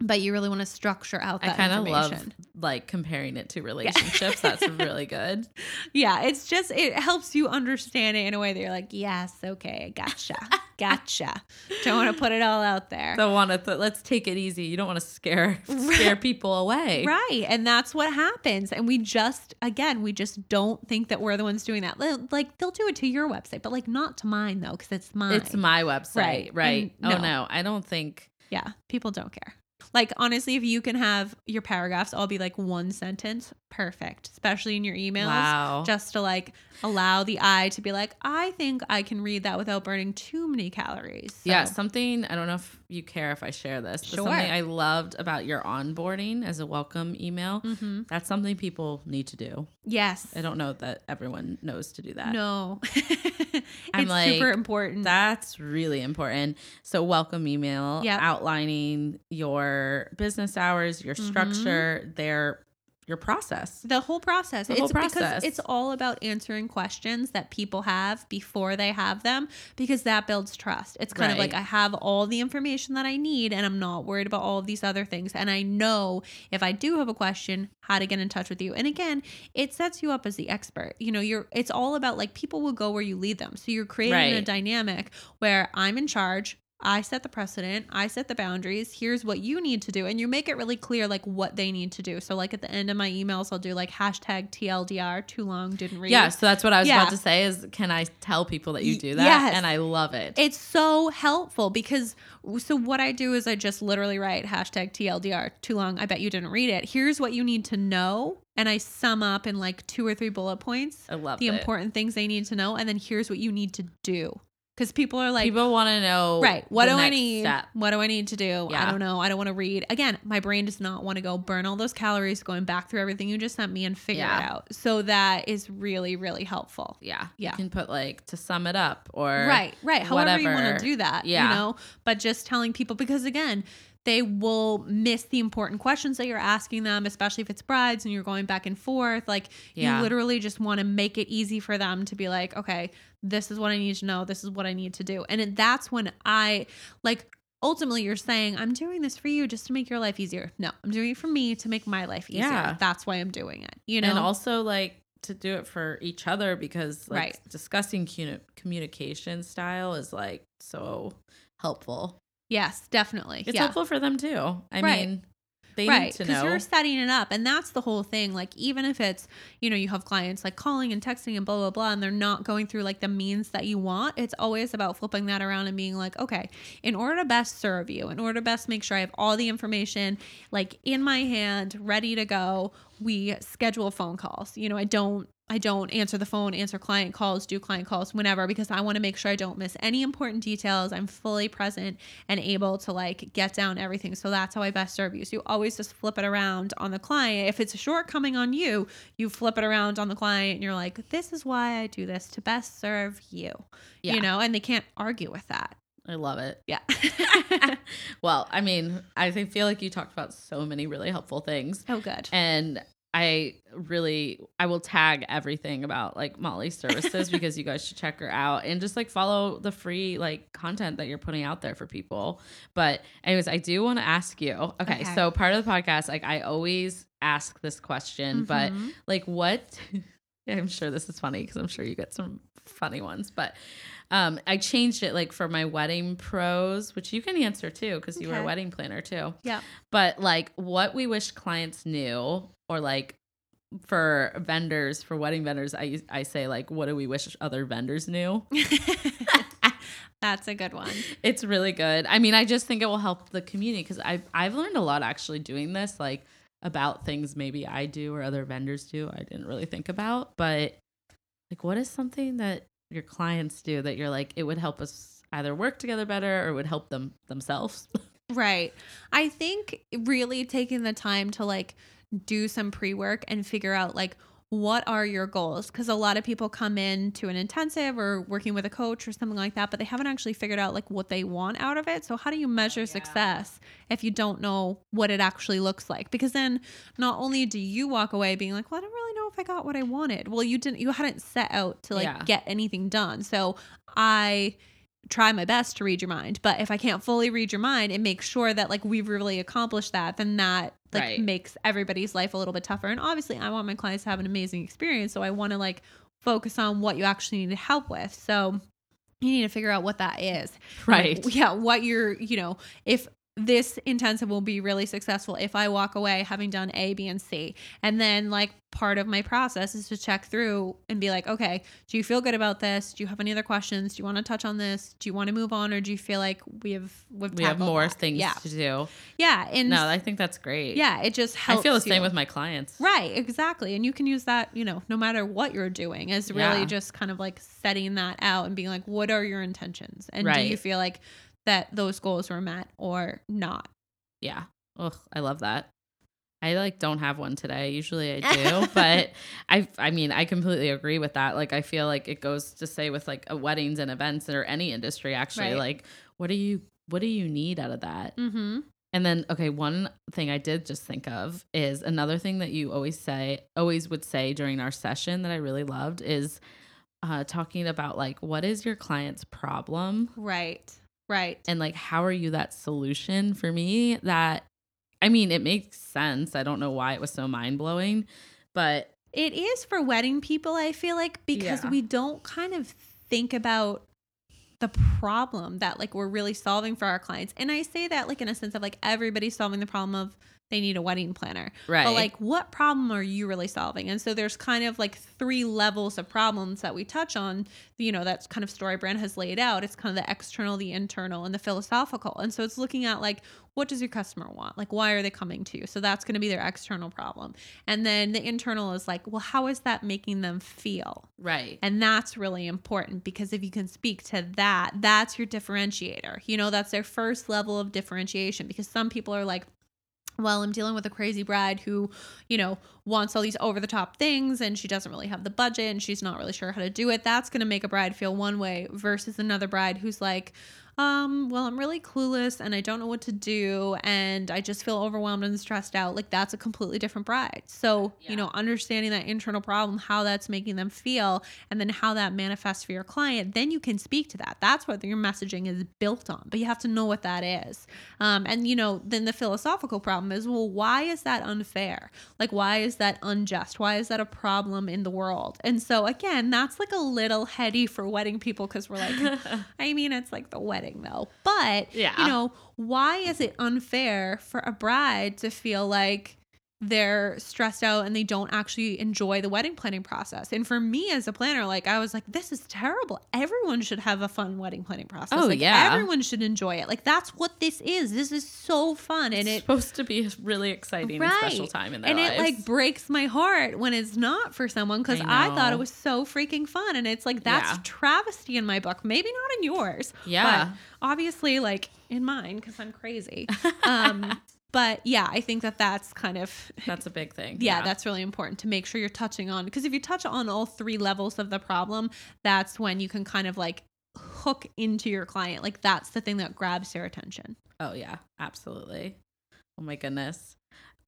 But you really want to structure out that I kind of love like comparing it to relationships. That's really good. Yeah, it's just it helps you understand it in a way that you're like, yes, okay, gotcha, gotcha. Don't want to put it all out there. Don't want to. Th- let's take it easy. You don't want to scare scare people away. Right. And that's what happens. And we just, again, we just don't think that we're the ones doing that. Like, they'll do it to your website, but like not to mine, though, because it's mine. It's my website, Right. right? And Oh no. no, I don't think. Yeah. People don't care. Like, honestly, if you can have your paragraphs all be like one sentence, perfect, especially in your emails. Wow. Just to like allow the eye to be like, I think I can read that without burning too many calories. So- Yeah, something I don't know if you care if I share this, but Sure. something I loved about your onboarding as a welcome email. Mm-hmm. That's something people need to do. Yes. I don't know that everyone knows to do that. No. It's like, super important. That's really important. So, welcome email Yep. outlining your business hours, your Mm-hmm. structure, their your process. the whole process. The it's whole process. because it's all about answering questions that people have before they have them because that builds trust. It's kind of like I have all the information that I need and I'm not worried about all of these other things and I know if I do have a question how to get in touch with you. And again, it sets you up as the expert. You know, you're it's all about like people will go where you lead them. So you're creating a dynamic where I'm in charge I set the precedent. I set the boundaries. Here's what you need to do. And you make it really clear, like, what they need to do. So, like, at the end of my emails, I'll do like hashtag TLDR, too long, didn't read. Yeah, so that's what I was Yeah. about to say is can I tell people that you do that? yes. And I love it. It's so helpful because, so what I do is I just literally write hashtag TLDR, too long. I bet you didn't read it. Here's what you need to know. And I sum up in like two or three bullet points I love the it. important things they need to know. And then here's what you need to do. Because people are like, People want to know right what do i need? step. what do i need to do? I don't know. I don't want to read. Again my brain does not want to go burn all those calories going back through everything you just sent me and figure it out. So that is really really helpful. Yeah. Yeah. You can put like to sum it up or right right. However you want to do that Yeah. you know? But just telling people because again they will miss the important questions that you're asking them especially if it's brides and you're going back and forth. Like Yeah. you literally just want to make it easy for them to be like okay this is what i need to know this is what i need to do and that's when i like ultimately you're saying i'm doing this for you just to make your life easier no i'm doing it for me to make my life easier Yeah. that's why i'm doing it you know and also like to do it for each other because like Right. discussing communication style is like so helpful. yes definitely It's yeah helpful for them too. I Right. mean, They right need to because know. you're setting it up and that's the whole thing like even if it's you know you have clients like calling and texting and blah blah blah and they're not going through like the means that you want it's always about flipping that around and being like okay in order to best serve you in order to best make sure i have all the information like in my hand ready to go we schedule phone calls you know i don't I don't answer the phone, answer client calls, do client calls whenever because I want to make sure I don't miss any important details. I'm fully present and able to like get down everything. So that's how I best serve you. So you always just flip it around on the client. If it's a shortcoming on you, you flip it around on the client and you're like, this is why I do this to best serve you. Yeah. You know, and they can't argue with that. I love it. Yeah. well, I mean, I think, feel like you talked about so many really helpful things. oh, good. And I really I will tag everything about like Mollie's services because you guys should check her out and just like follow the free like content that you're putting out there for people. But anyways, I do want to ask you. Okay, Okay. so part of the podcast, like I always ask this question, but Mhm. like what I'm sure this is funny because I'm sure you get some funny ones, but um I changed it like for my wedding pros, which you can answer too because you were a wedding planner too yeah. but like what we wish clients knew or like for vendors for wedding vendors i i say like what do we wish other vendors knew That's a good one. it's really good i mean i just think it will help the community because i've i've learned a lot actually doing this like about things maybe i do or other vendors do i didn't really think about but like what is something that your clients do that you're like it would help us either work together better or would help them themselves Right. I think really taking the time to like do some pre work and figure out like what are your goals? Because a lot of people come in to an intensive or working with a coach or something like that but they haven't actually figured out like what they want out of it. So how do you measure success if you don't know what it actually looks like? Because then not only do you walk away being like well i don't really know if i got what i wanted. Well you didn't you hadn't set out to like Yeah. get anything done. So i try my best to read your mind but if i can't fully read your mind and make sure that like we've really accomplished that then that like Right. makes everybody's life a little bit tougher. And obviously i want my clients to have an amazing experience. So i want to like focus on what you actually need help with. So you need to figure out what that is. Right. Yeah what you're you know if this intensive will be really successful if I walk away having done A, B, and C. And then, like, part of my process is to check through and be like, okay, do you feel good about this? Do you have any other questions? Do you want to touch on this? Do you want to move on, or do you feel like we have we've we have more that? things Yeah, to do yeah, and no i think that's great yeah, it just helps. I feel the same you. with my clients. Right, exactly. And you can use that, you know, no matter what you're doing, is really Yeah. just kind of like setting that out and being like, what are your intentions? And do you feel like that those goals were met or not? Yeah. Ugh, I love that. I like don't have one today. Usually I do, but I I mean, I completely agree with that. Like I feel like it goes to say with like uh, weddings and events or any industry actually Right. like what do you what do you need out of that? Mm-hmm. And then okay, one thing I did just think of is another thing that you always say always would say during our session that I really loved is uh talking about like what is your client's problem? Right. Right. and like how are you that solution for me that i mean it makes sense i don't know why it was so mind-blowing but It is for wedding people, I feel like, because Yeah. we don't kind of think about the problem that like we're really solving for our clients. And I say that like in a sense of like everybody's solving the problem of they need a wedding planner. right But like what problem are you really solving? And so there's kind of like three levels of problems that we touch on, you know, that's kind of StoryBrand has laid out. It's kind of the external, the internal, and the philosophical. And so it's looking at like what does your customer want? Like why are they coming to you? So that's going to be their external problem. And then the internal is like, well, how is that making them feel? right And that's really important because if you can speak to that, that's your differentiator. You know, that's their first level of differentiation because some people are like, well, I'm dealing with a crazy bride who, you know, wants all these over the top things and she doesn't really have the budget and she's not really sure how to do it. That's going to make a bride feel one way versus another bride who's like, um, well, I'm really clueless and I don't know what to do and I just feel overwhelmed and stressed out. Like that's a completely different bride. So, Yeah. you know, understanding that internal problem, how that's making them feel, and then how that manifests for your client, then you can speak to that. That's what your messaging is built on. But you have to know what that is. Um, and you know, then the philosophical problem is, well, why is that unfair? Like, why is that unjust? Why is that a problem in the world? And so again, that's like a little heady for wedding people because we're like, I mean, it's like the wedding wedding though. But Yeah. you know, why is it unfair for a bride to feel like they're stressed out and they don't actually enjoy the wedding planning process? And for me as a planner, like I was like, this is terrible. Everyone should have a fun wedding planning process. Oh, like, yeah. everyone should enjoy it. Like that's what this is. This is so fun, and it's it supposed to be a really exciting and special time in their and lives. it like breaks my heart when it's not for someone because I, I thought it was so freaking fun. And it's like that's Yeah. travesty in my book. Maybe not in yours. Yeah. But obviously, like in mine because I'm crazy. Um, but yeah, I think that that's kind of that's a big thing. yeah, that's really important to make sure you're touching on because if you touch on all three levels of the problem, that's when you can kind of like hook into your client. Like that's the thing that grabs their attention. Oh yeah, absolutely. Oh my goodness.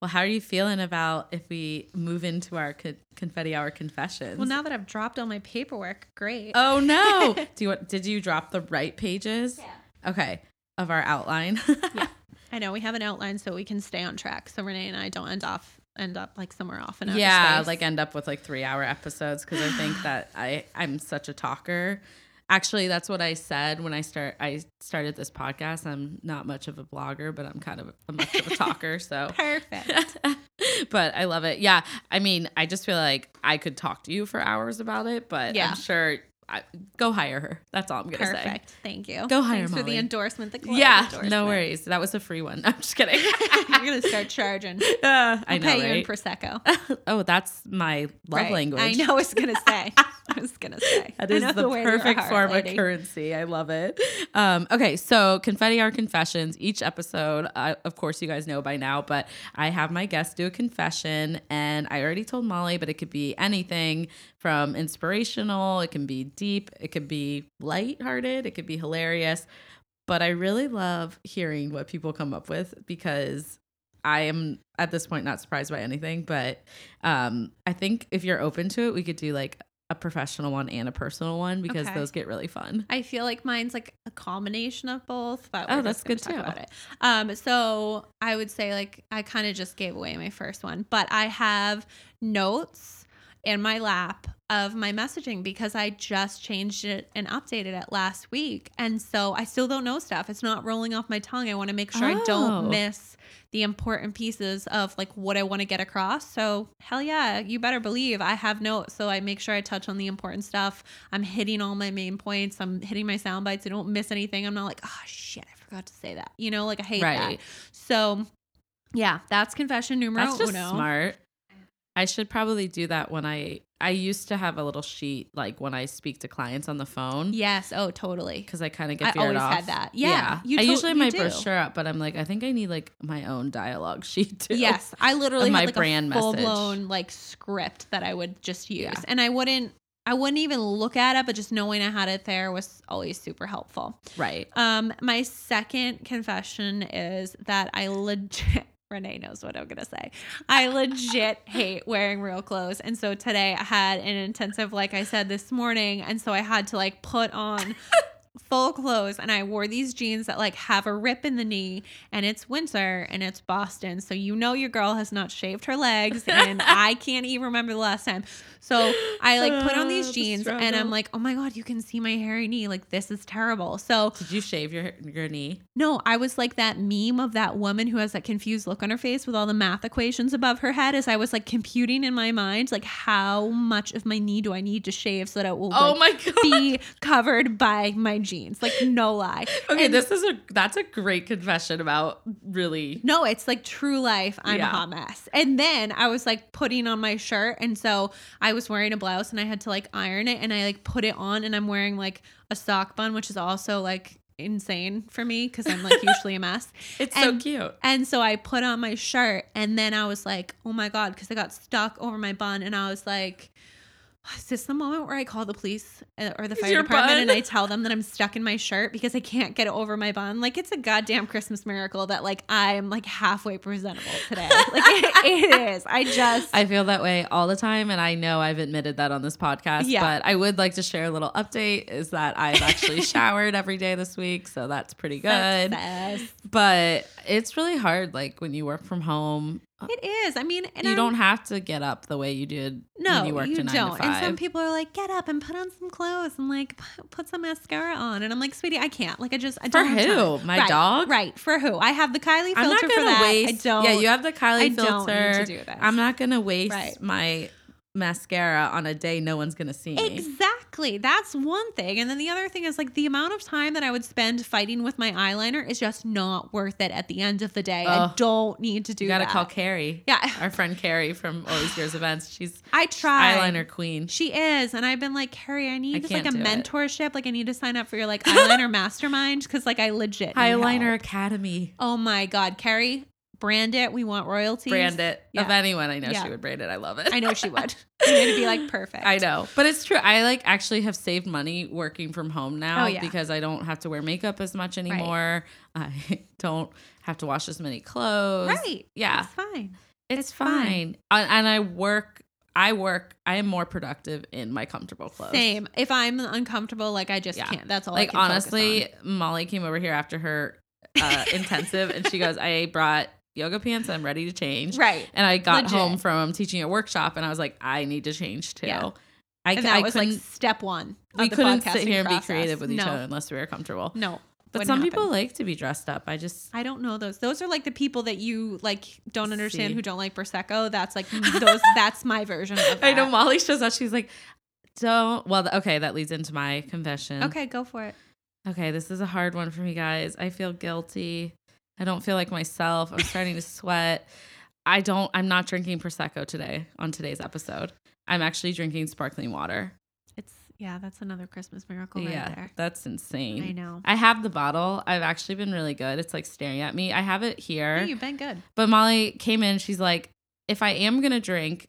Well, how are you feeling about if we move into our co- confetti hour confessions? Well, now that I've dropped all my paperwork, great. Oh no! Do you did you drop the right pages? Yeah. Okay, of our outline. yeah. I know we have an outline so we can stay on track. So Renee and I don't end off end up like somewhere off in outer yeah, space. like end up with like three hour episodes because I think that I I'm such a talker. Actually, that's what I said when I start. I started this podcast. I'm not much of a blogger, but I'm kind of a, much of a talker. So perfect. but I love it. Yeah. I mean, I just feel like I could talk to you for hours about it, but Yeah. I'm sure I, go hire her. That's all I'm going to say. Perfect. Thank you. Go hire Thanks for the endorsement. The Yeah. endorsement. No worries. That was a free one. I'm just kidding. You're gonna start charging. Uh, I know, pay you in right? prosecco. oh, that's my love Right. language. I know. I was gonna say. I was gonna say. That is I is know the your perfect heart, form lady. of currency. I love it. Um, okay, so confetti are confessions. Each episode, uh, of course, you guys know by now, but I have my guests do a confession, and I already told Mollie, but it could be anything from inspirational, it can be deep, it could be lighthearted, it could be hilarious. But I really love hearing what people come up with because I am at this point not surprised by anything, but um, I think if you're open to it, we could do like a professional one and a personal one because Okay. those get really fun. I feel like mine's like a combination of both, but Oh, that's good talk too. about it. Um, so I would say like I kind of just gave away my first one, but I have notes in my lap of my messaging because I just changed it and updated it last week, and so I still don't know stuff. It's not rolling off my tongue. I want to make sure I Oh. don't miss the important pieces of like what I want to get across. So hell yeah, you better believe I have notes. So I make sure I touch on the important stuff. I'm hitting all my main points. I'm hitting my sound bites. I don't miss anything. I'm not like, oh shit, I forgot to say that. You know, like I hate that. So yeah, that's confession numero That's just uno. smart. I should probably do that when I I used to have a little sheet like when I speak to clients on the phone Yes. Oh, totally. because I kind of get I always off. had that. Yeah, you I to- usually you my do. brochure up, but I'm like I think I need like my own dialogue sheet too. Yes, I literally my like brand a message. full blown like script that I would just use, Yeah. and I wouldn't. I wouldn't even look at it, but just knowing I had it there was always super helpful. Right. Um, my second confession is that I legit Renee knows what I'm gonna say. I legit hate wearing real clothes. And so today I had an intensive, like I said this morning, and so I had to like put on full clothes and I wore these jeans that like have a rip in the knee and it's winter and it's Boston. So you know your girl has not shaved her legs and I can't even remember the last time. So I like put on these uh, the jeans and I'm like, oh my God, you can see my hairy knee. Like this is terrible. So Did you shave your your knee? no, I was like that meme of that woman who has that confused look on her face with all the math equations above her head as I was like computing in my mind, like how much of my knee do I need to shave so that it will Oh like, my god. be covered by my jeans. Like no lie. Okay, And- this is a that's a great confession about really No, it's like true life. I'm Yeah. a hot mess. And then I was like putting on my shirt. And so I was wearing a blouse and I had to like iron it and I like put it on and I'm wearing like a sock bun, which is also like insane for me because I'm like usually a mess. it's And- so cute. And so I put on my shirt and then I was like, oh my God, because I got stuck over my bun. And I was like, is this the moment where I call the police uh, or the Is fire department bun- and I tell them that I'm stuck in my shirt because I can't get it over my bun? Like, it's a goddamn Christmas miracle that like I'm like halfway presentable today. like, it, it is. I just, I feel that way all the time, and I know I've admitted that on this podcast. Yeah. But I would like to share a little update: is that I've actually showered every day this week, so that's pretty good. Success. But it's really hard, like when you work from home Uh, it is. I mean, and you I'm- don't have to get up the way you did No, when you worked you don't. And some people are like, "Get up and put on some clothes and like put some mascara on." And I'm like, "Sweetie, I can't. Like, I just I For don't have who? time." My Right, dog? Right. For who? I have the Kylie filter I'm not gonna that. waste. I don't. Yeah, you have the Kylie I filter. don't need to do this. I'm not gonna waste Right. my mascara on a day no one's gonna see me. Exactly. That's one thing. And then the other thing is like the amount of time that I would spend fighting with my eyeliner is just not worth it at the end of the day. I don't need to do You gotta that. call Carrie. Yeah. Our friend Carrie from Always Yours events. She's I try. eyeliner queen. She is, and I've been like, Carrie, I need I just like a can't it. mentorship. Like, I need to sign up for your like eyeliner mastermind because like I legit need Eyeliner. Academy. Oh my god, Carrie, brand it. We want royalties. Brand it. Of anyone I know Yeah. she would brand it. I love it. I know she would. It'd be like perfect. I know. But it's true. I like actually have saved money working from home now Oh, yeah. because I don't have to wear makeup as much anymore. I don't have to wash as many clothes. Right. Yeah. It's fine. It's, It's fine. fine. And and I work I work I am more productive in my comfortable clothes. Same. If I'm uncomfortable, like I just Yeah. can't. That's all. I Like honestly, on. Mollie came over here after her uh, intensive and she goes, I brought yoga pants. I'm ready to change. right. And I got Legit. home from teaching a workshop and I was like, I need to change too. Yeah. I, And that I was like step one. We couldn't sit here and be creative with each no. other unless we were comfortable. No. But some happen. people like to be dressed up. I just I don't know those. Those are like the people that you like don't understand See. who don't like prosecco. That's like those. that's my version of that. I know Mollie shows up. She's like, don't. Well, okay, that leads into my confession. Okay, go for it. Okay, this is a hard one for me, guys. I feel guilty. I don't feel like myself. I'm starting to sweat. I don't. I'm not drinking prosecco today on today's episode. I'm actually drinking sparkling water. It's yeah. That's another Christmas miracle yeah, there. that's insane. I know. I have the bottle. I've actually been really good. It's like staring at me. I have it here. Hey, you've been good. But Mollie came in. She's like, if I am gonna drink,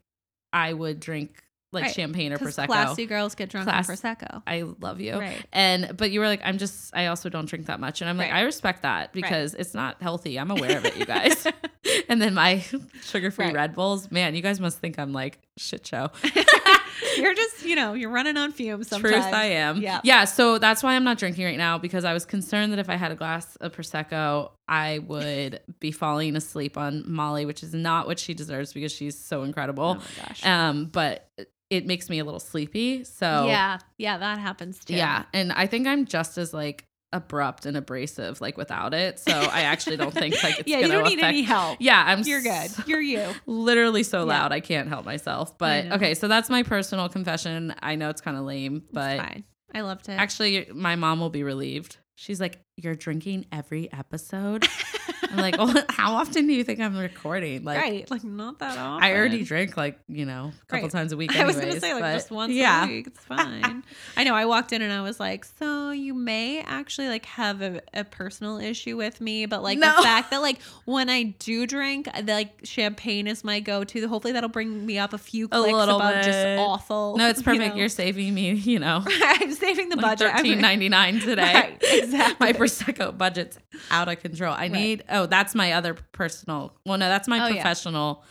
I would drink like Right. champagne or prosecco. classy girls get drunk Class- on prosecco. I love you. Right. And but you were like, I'm just I also don't drink that much. And I'm like, Right. I respect that because it's not healthy. I'm aware of it, you guys. and then my sugar free Right. Red Bulls, man, you guys must think I'm like shit show. you're just you know you're running on fumes. Sometimes. Truth I am. Yeah. Yeah. So that's why I'm not drinking right now because I was concerned that if I had a glass of Prosecco, I would be falling asleep on Mollie, which is not what she deserves because she's so Oh incredible. my gosh. Um, but it makes me a little sleepy. So yeah. Yeah. That happens too. Yeah, and I think I'm just as like abrupt and abrasive like without it. So I actually don't think like it's yeah. You gonna don't need any help. Yeah, I'm You're good. s- You're you. literally so Yeah. loud I can't help myself. But okay, so that's my personal confession. I know it's kind of lame, but. I loved it. actually my mom will be relieved. She's like, "You're drinking every episode." I'm like, "Well, how often do you think I'm recording?" Like, right. Like not that often. I already drink like you know a couple Right. times a week. I was gonna say like just once yeah. a week. It's fine. I know. I walked in and I was like, so you may actually like have a, a personal issue with me, but like No. the fact that like when I do drink, like champagne is my go-to. Hopefully that'll bring me up a few clicks little above just awful. No, it's perfect. You are saving me. You know, I'm saving the budget. I'm- Thirteen ninety nine today. Right, exactly. Prosecco budget's out of control. I need. Oh, that's my other personal. Well, no, that's my Oh, yeah. professional.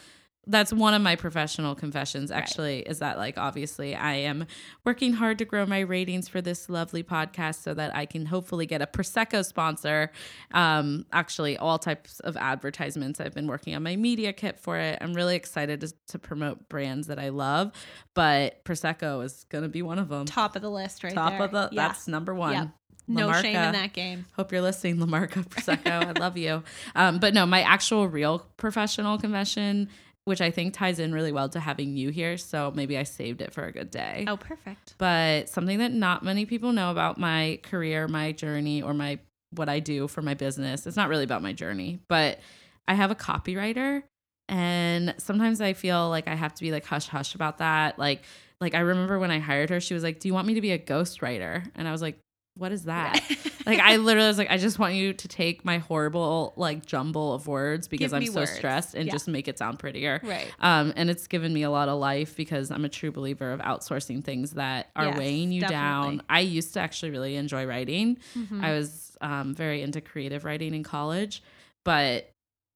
That's one of my professional confessions. Actually, is that like obviously I am working hard to grow my ratings for this lovely podcast so that I can hopefully get a prosecco sponsor. Um, actually, all types of advertisements. I've been working on my media kit for it. I'm really excited to, to promote brands that I love, but prosecco is going to be one of them. top of the list right Top there. of the. Yeah. That's number one. Yep. No La shame in that game. Hope you're listening, La Marca Prosecco. I love you. Um, but no, my actual real professional confession, which I think ties in really well to having you here. So maybe I saved it for a good day. Oh, perfect. But something that not many people know about my career, my journey, or my what I do for my business. It's not really about my journey, but I have a copywriter. And sometimes I feel like I have to be like hush hush about that. Like, like I remember when I hired her, she was like, Do you want me to be a ghostwriter? And I was like, What is that? like I literally was like, I just want you to take my horrible like jumble of words because I'm so words. stressed and Yeah. just make it sound prettier. right. Um, and it's given me a lot of life because I'm a true believer of outsourcing things that are Yes, weighing you definitely. down. I used to actually really enjoy writing. Mhm. I was um, very into creative writing in college, but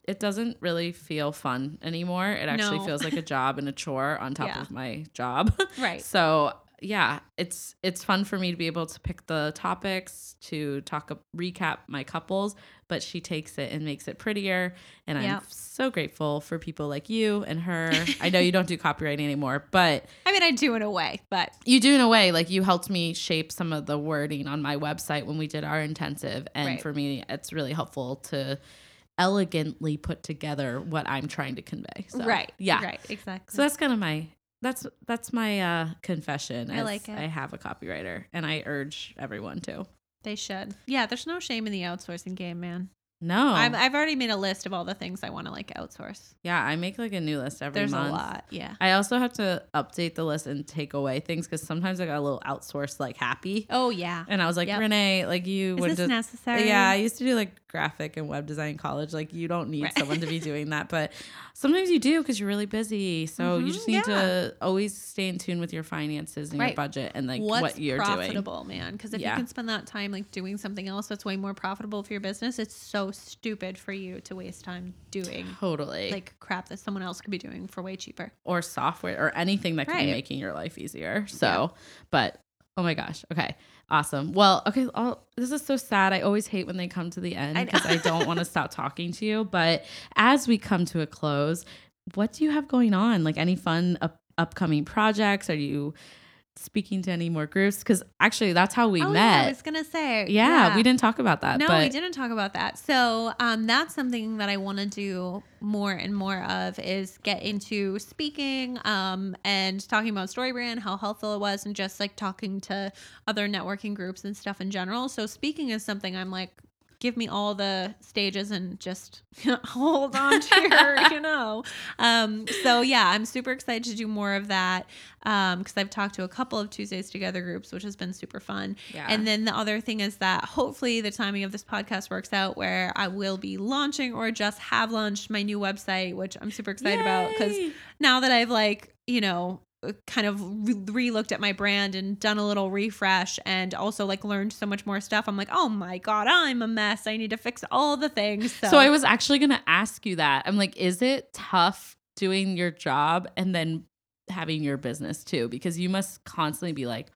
it doesn't really feel fun anymore. It actually No. feels like a job and a chore on top Yeah. of my job. Right. So yeah, it's it's fun for me to be able to pick the topics to talk recap my couples, but she takes it and makes it prettier and I'm so grateful for people like you and her. I know you don't do copywriting anymore, but I mean, I do in a way, but you do in a way like you helped me shape some of the wording on my website when we did our intensive and Right. for me it's really helpful to elegantly put together what I'm trying to convey. So, right. Yeah. Right. Exactly. So that's kind of my that's that's my uh confession. I like it. I have a copywriter and I urge everyone to. they should. Yeah. There's no shame in the outsourcing game, man. No. I've, I've already made a list of all the things I want to like outsource. yeah, I make like a new list every There's month. a lot. Yeah. I also have to update the list and take away things because sometimes I got a little outsourced like happy. Oh yeah. And I was like, Yep. Renee, like you Is this to necessary? Yeah, I used to do like graphic and web design in college. Like you don't need Right. someone to be doing that, but sometimes you do because you're really busy. So you Mhm, just need yeah. to always stay in tune with your finances and your budget and like What's what you're doing. profitable, man? Because if Yeah. you can spend that time like doing something else that's way more profitable for your business, it's so stupid for you to waste time doing Totally. like crap that someone else could be doing for way cheaper. or software or anything that could Right. be making your life easier. So, but oh my gosh. Okay. Awesome. Well, okay. I'll, this is so sad. I always hate when they come to the end I because I, don't want to stop talking to you. But as we come to a close, what do you have going on? Like any fun up, upcoming projects? Are you speaking to any more groups? Because actually, that's how we oh, Yeah, I was gonna say. Yeah, we didn't talk about that. No, but we didn't talk about that. So um, that's something that I want to do more and more of is get into speaking um, and talking about StoryBrand, how helpful it was, and just like talking to other networking groups and stuff in general. So speaking is something I'm like, give me all the stages and just hold on to your, you know. Um, so yeah, I'm super excited to do more of that because I've talked to a couple of Tuesdays Together groups, which has been super fun. Yeah. And then the other thing is that hopefully the timing of this podcast works out where I will be launching or just have launched my new website, which I'm super excited about because now that I've like, you know, kind of re looked at my brand and done a little refresh and also like learned so much more stuff. I'm like, oh my God, I'm a mess. I need to fix all the things. So, So I was actually going to ask you that. I'm like, is it tough doing your job and then having your business too? Because you must constantly be like,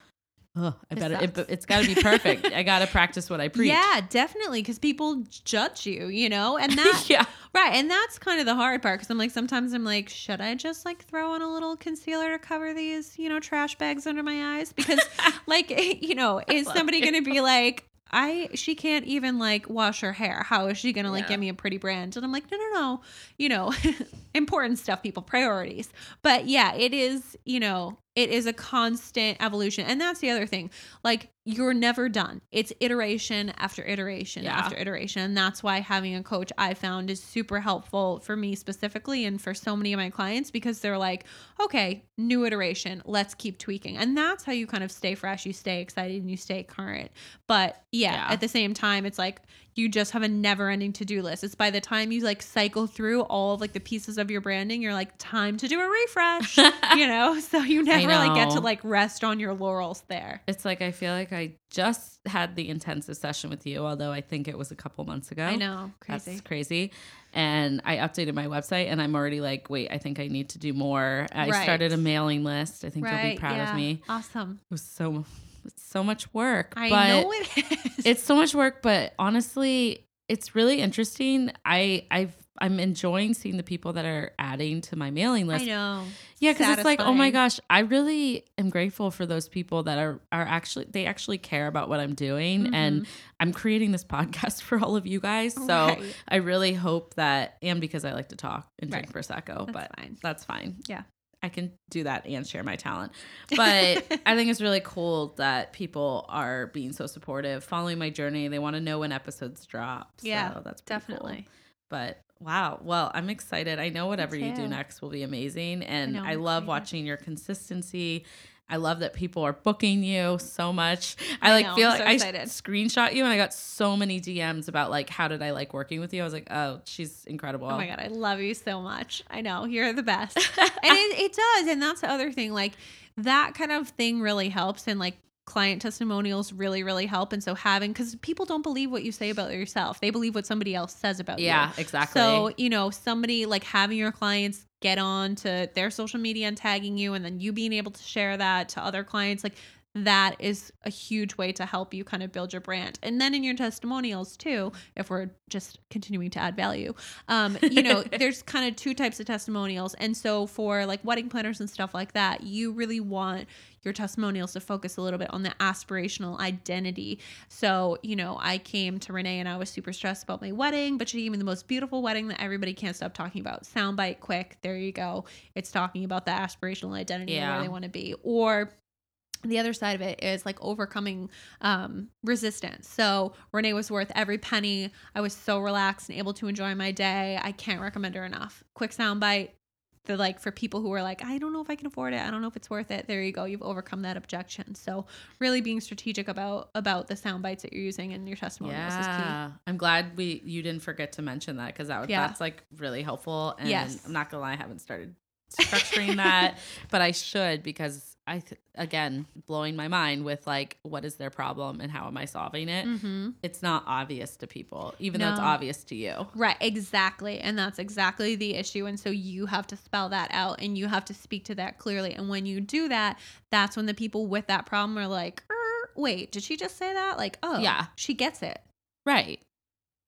oh, I better, it, it's got to be perfect. I got to practice what I preach. yeah, definitely. Cause people judge you, you know, and that, yeah. Right. And that's kind of the hard part because I'm like, sometimes I'm like, should I just like throw on a little concealer to cover these, you know, trash bags under my eyes? Because, like, you know, is somebody going to be like, I, she can't even like wash her hair. How is she going to like Yeah. give me a pretty brand? And I'm like, no, no, no, you know, important stuff, people, priorities. But yeah, it is, you know, it is a constant evolution. And that's the other thing. Like, you're never done. It's iteration after iteration Yeah. after iteration. And that's why having a coach I found is super helpful for me specifically and for so many of my clients because they're like, okay, new iteration, let's keep tweaking. And that's how you kind of stay fresh, you stay excited, and you stay current. But yeah, Yeah. at the same time, it's like you just have a never ending to do list. It's by the time you like cycle through all of like the pieces of your branding, you're like, time to do a refresh, you know? So you never like get to like rest on your laurels there. It's like, I feel like I just had the intensive session with you, although I think it was a couple months ago. I know. Crazy. That's crazy. And I updated my website and I'm already like, wait, I think I need to do more. I Right. started a mailing list. I think you'll be proud yeah. of me. Awesome. It was so it's so much work. I but know it is. it's so much work, but honestly, it's really interesting. I I've I'm enjoying seeing the people that are adding to my mailing list. I know. Yeah, because it's like, oh my gosh, I really am grateful for those people that are are actually they actually care about what I'm doing, mm-hmm. and I'm creating this podcast for all of you guys. So. Right. I really hope that, and because I like to talk and drink Right. prosecco, That's but fine. that's fine. Yeah. I can do that and share my talent. But I think it's really cool that people are being so supportive, following my journey. They want to know when episodes drop. Yeah, so that's pretty cool. Definitely. But wow, well, I'm excited. I know whatever you do next will be amazing. And know, I, I'm love excited. watching your consistency. I love that people are booking you so much. I, I like know, feel like so I excited. screenshot you and I got so many DMs about like how did I like working with you? I was like, oh, she's incredible. Oh my god, I love you so much. I know you're the best, and it, it does. And that's the other thing. Like that kind of thing really helps. And like client testimonials really really help. And so having because people don't believe what you say about yourself. They believe what somebody else says about you. Yeah, exactly. so you know somebody like having your clients get on to their social media and tagging you and then you being able to share that to other clients like that is a huge way to help you kind of build your brand. And then in your testimonials too if we're just continuing to add value um you know there's kind of two types of testimonials. And so for like wedding planners and stuff like that you really want your testimonials to focus a little bit on the aspirational identity. So, you know, I came to Renee and I was super stressed about my wedding, but she gave me the most beautiful wedding that everybody can't stop talking about. Soundbite quick. There you go. It's talking about the aspirational identity Yeah. where they want to be. Or the other side of it is like overcoming um, resistance. So Renee was worth every penny. I was so relaxed and able to enjoy my day. I can't recommend her enough. Quick soundbite. The like for people who are like, I don't know if I can afford it. I don't know if it's worth it. There you go. You've overcome that objection. So really being strategic about about the sound bites that you're using in your testimonials is key. Yeah, I'm glad we you didn't forget to mention that because that was Yeah. that's like really helpful. And Yes. I'm not gonna lie, I haven't started structuring that, but I should because I th- again blowing my mind with like what is their problem and how am I solving it? Mm-hmm. It's not obvious to people, even though it's obvious to you. Right, exactly. And that's exactly the issue. And so you have to spell that out and you have to speak to that clearly. And when you do that, that's when the people with that problem are like, er, wait, did she just say that? Like, oh, Yeah. she gets it. Right.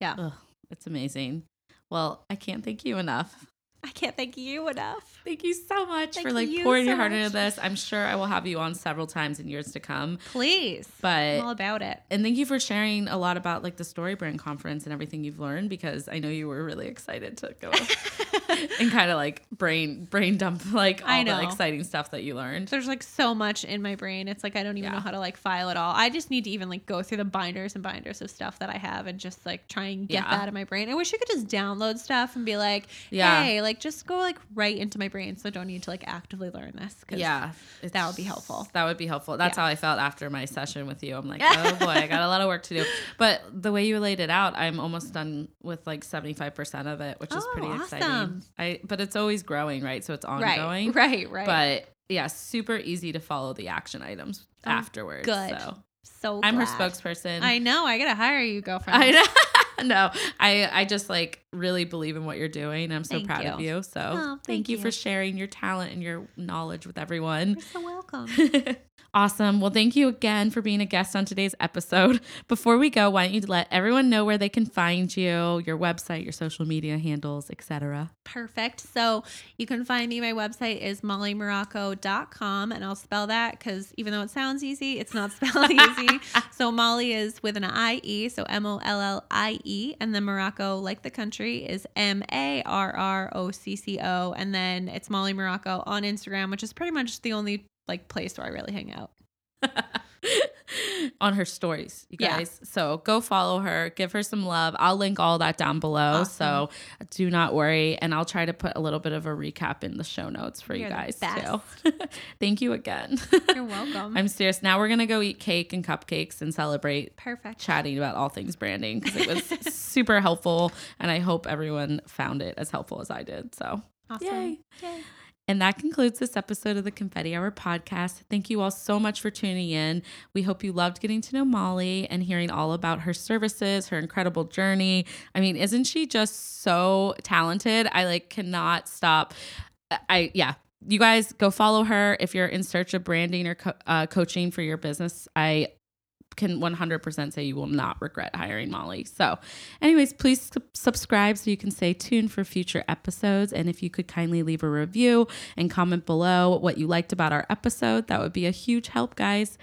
Yeah. Ugh, it's amazing. Well, I can't thank you enough. I can't thank you enough. Thank you so much Thank for like you pouring so your heart much. into this. I'm sure I will have you on several times in years to come. Please. But I'm all about it. and thank you for sharing a lot about like the StoryBrand conference and everything you've learned because I know you were really excited to go and kind of like brain brain dump like all I the know. exciting stuff that you learned. There's like so much in my brain. It's like I don't even Yeah. know how to like file it all. I just need to even like go through the binders and binders of stuff that I have and just like try and get Yeah. that in my brain. I wish you could just download stuff and be like, Yeah. hey, like just go like right into my brain so I don't need to like actively learn this. Yeah, that would be helpful. That would be helpful. That's Yeah. how I felt after my session with you. I'm like, oh boy, I got a lot of work to do. But the way you laid it out, I'm almost done with like 75% of it, which is Oh, pretty exciting. I but it's always growing, right? So it's ongoing. right, right. But yeah, super easy to follow the action items Oh, afterwards. good. So so I'm her spokesperson. I know. I gotta hire you, girlfriend. I know. no, I I just like really believe in what you're doing. I'm so Thank proud of you. you. So Oh, thank, thank you, for sharing your talent and your knowledge with everyone. You're so welcome. awesome. Well, thank you again for being a guest on today's episode. Before we go, why don't you let everyone know where they can find you, your website, your social media handles, etc. Perfect. So you can find me. My website is molliemarrocco.com and I'll spell that because even though it sounds easy, it's not spelled easy. so Mollie is with an I-E, so M-O-L-L-I-E. And then Marrocco, like the country, is M-A-R-R-O-C-C-O. And then it's Mollie Marrocco on Instagram, which is pretty much the only like place where I really hang out. on her stories, you Yeah. guys. So go follow her, give her some love. I'll link all that down below. So do not worry. And I'll try to put a little bit of a recap in the show notes for You're you guys too. Thank you again. You're welcome. I'm serious. Now we're gonna go eat cake and cupcakes and celebrate Perfect. chatting about all things branding because it was super helpful and I hope everyone found it as helpful as I did. So Awesome. Yay. Yay. And that concludes this episode of the Confetti Hour podcast. Thank you all so much for tuning in. We hope you loved getting to know Mollie and hearing all about her services, her incredible journey. I mean, isn't she just so talented? I like cannot stop. I, yeah. You guys go follow her if you're in search of branding or co- uh, coaching for your business. I can 100% say you will not regret hiring Mollie. So, anyways, please sub- subscribe so you can stay tuned for future episodes. And if you could kindly leave a review and comment below what you liked about our episode, that would be a huge help, guys.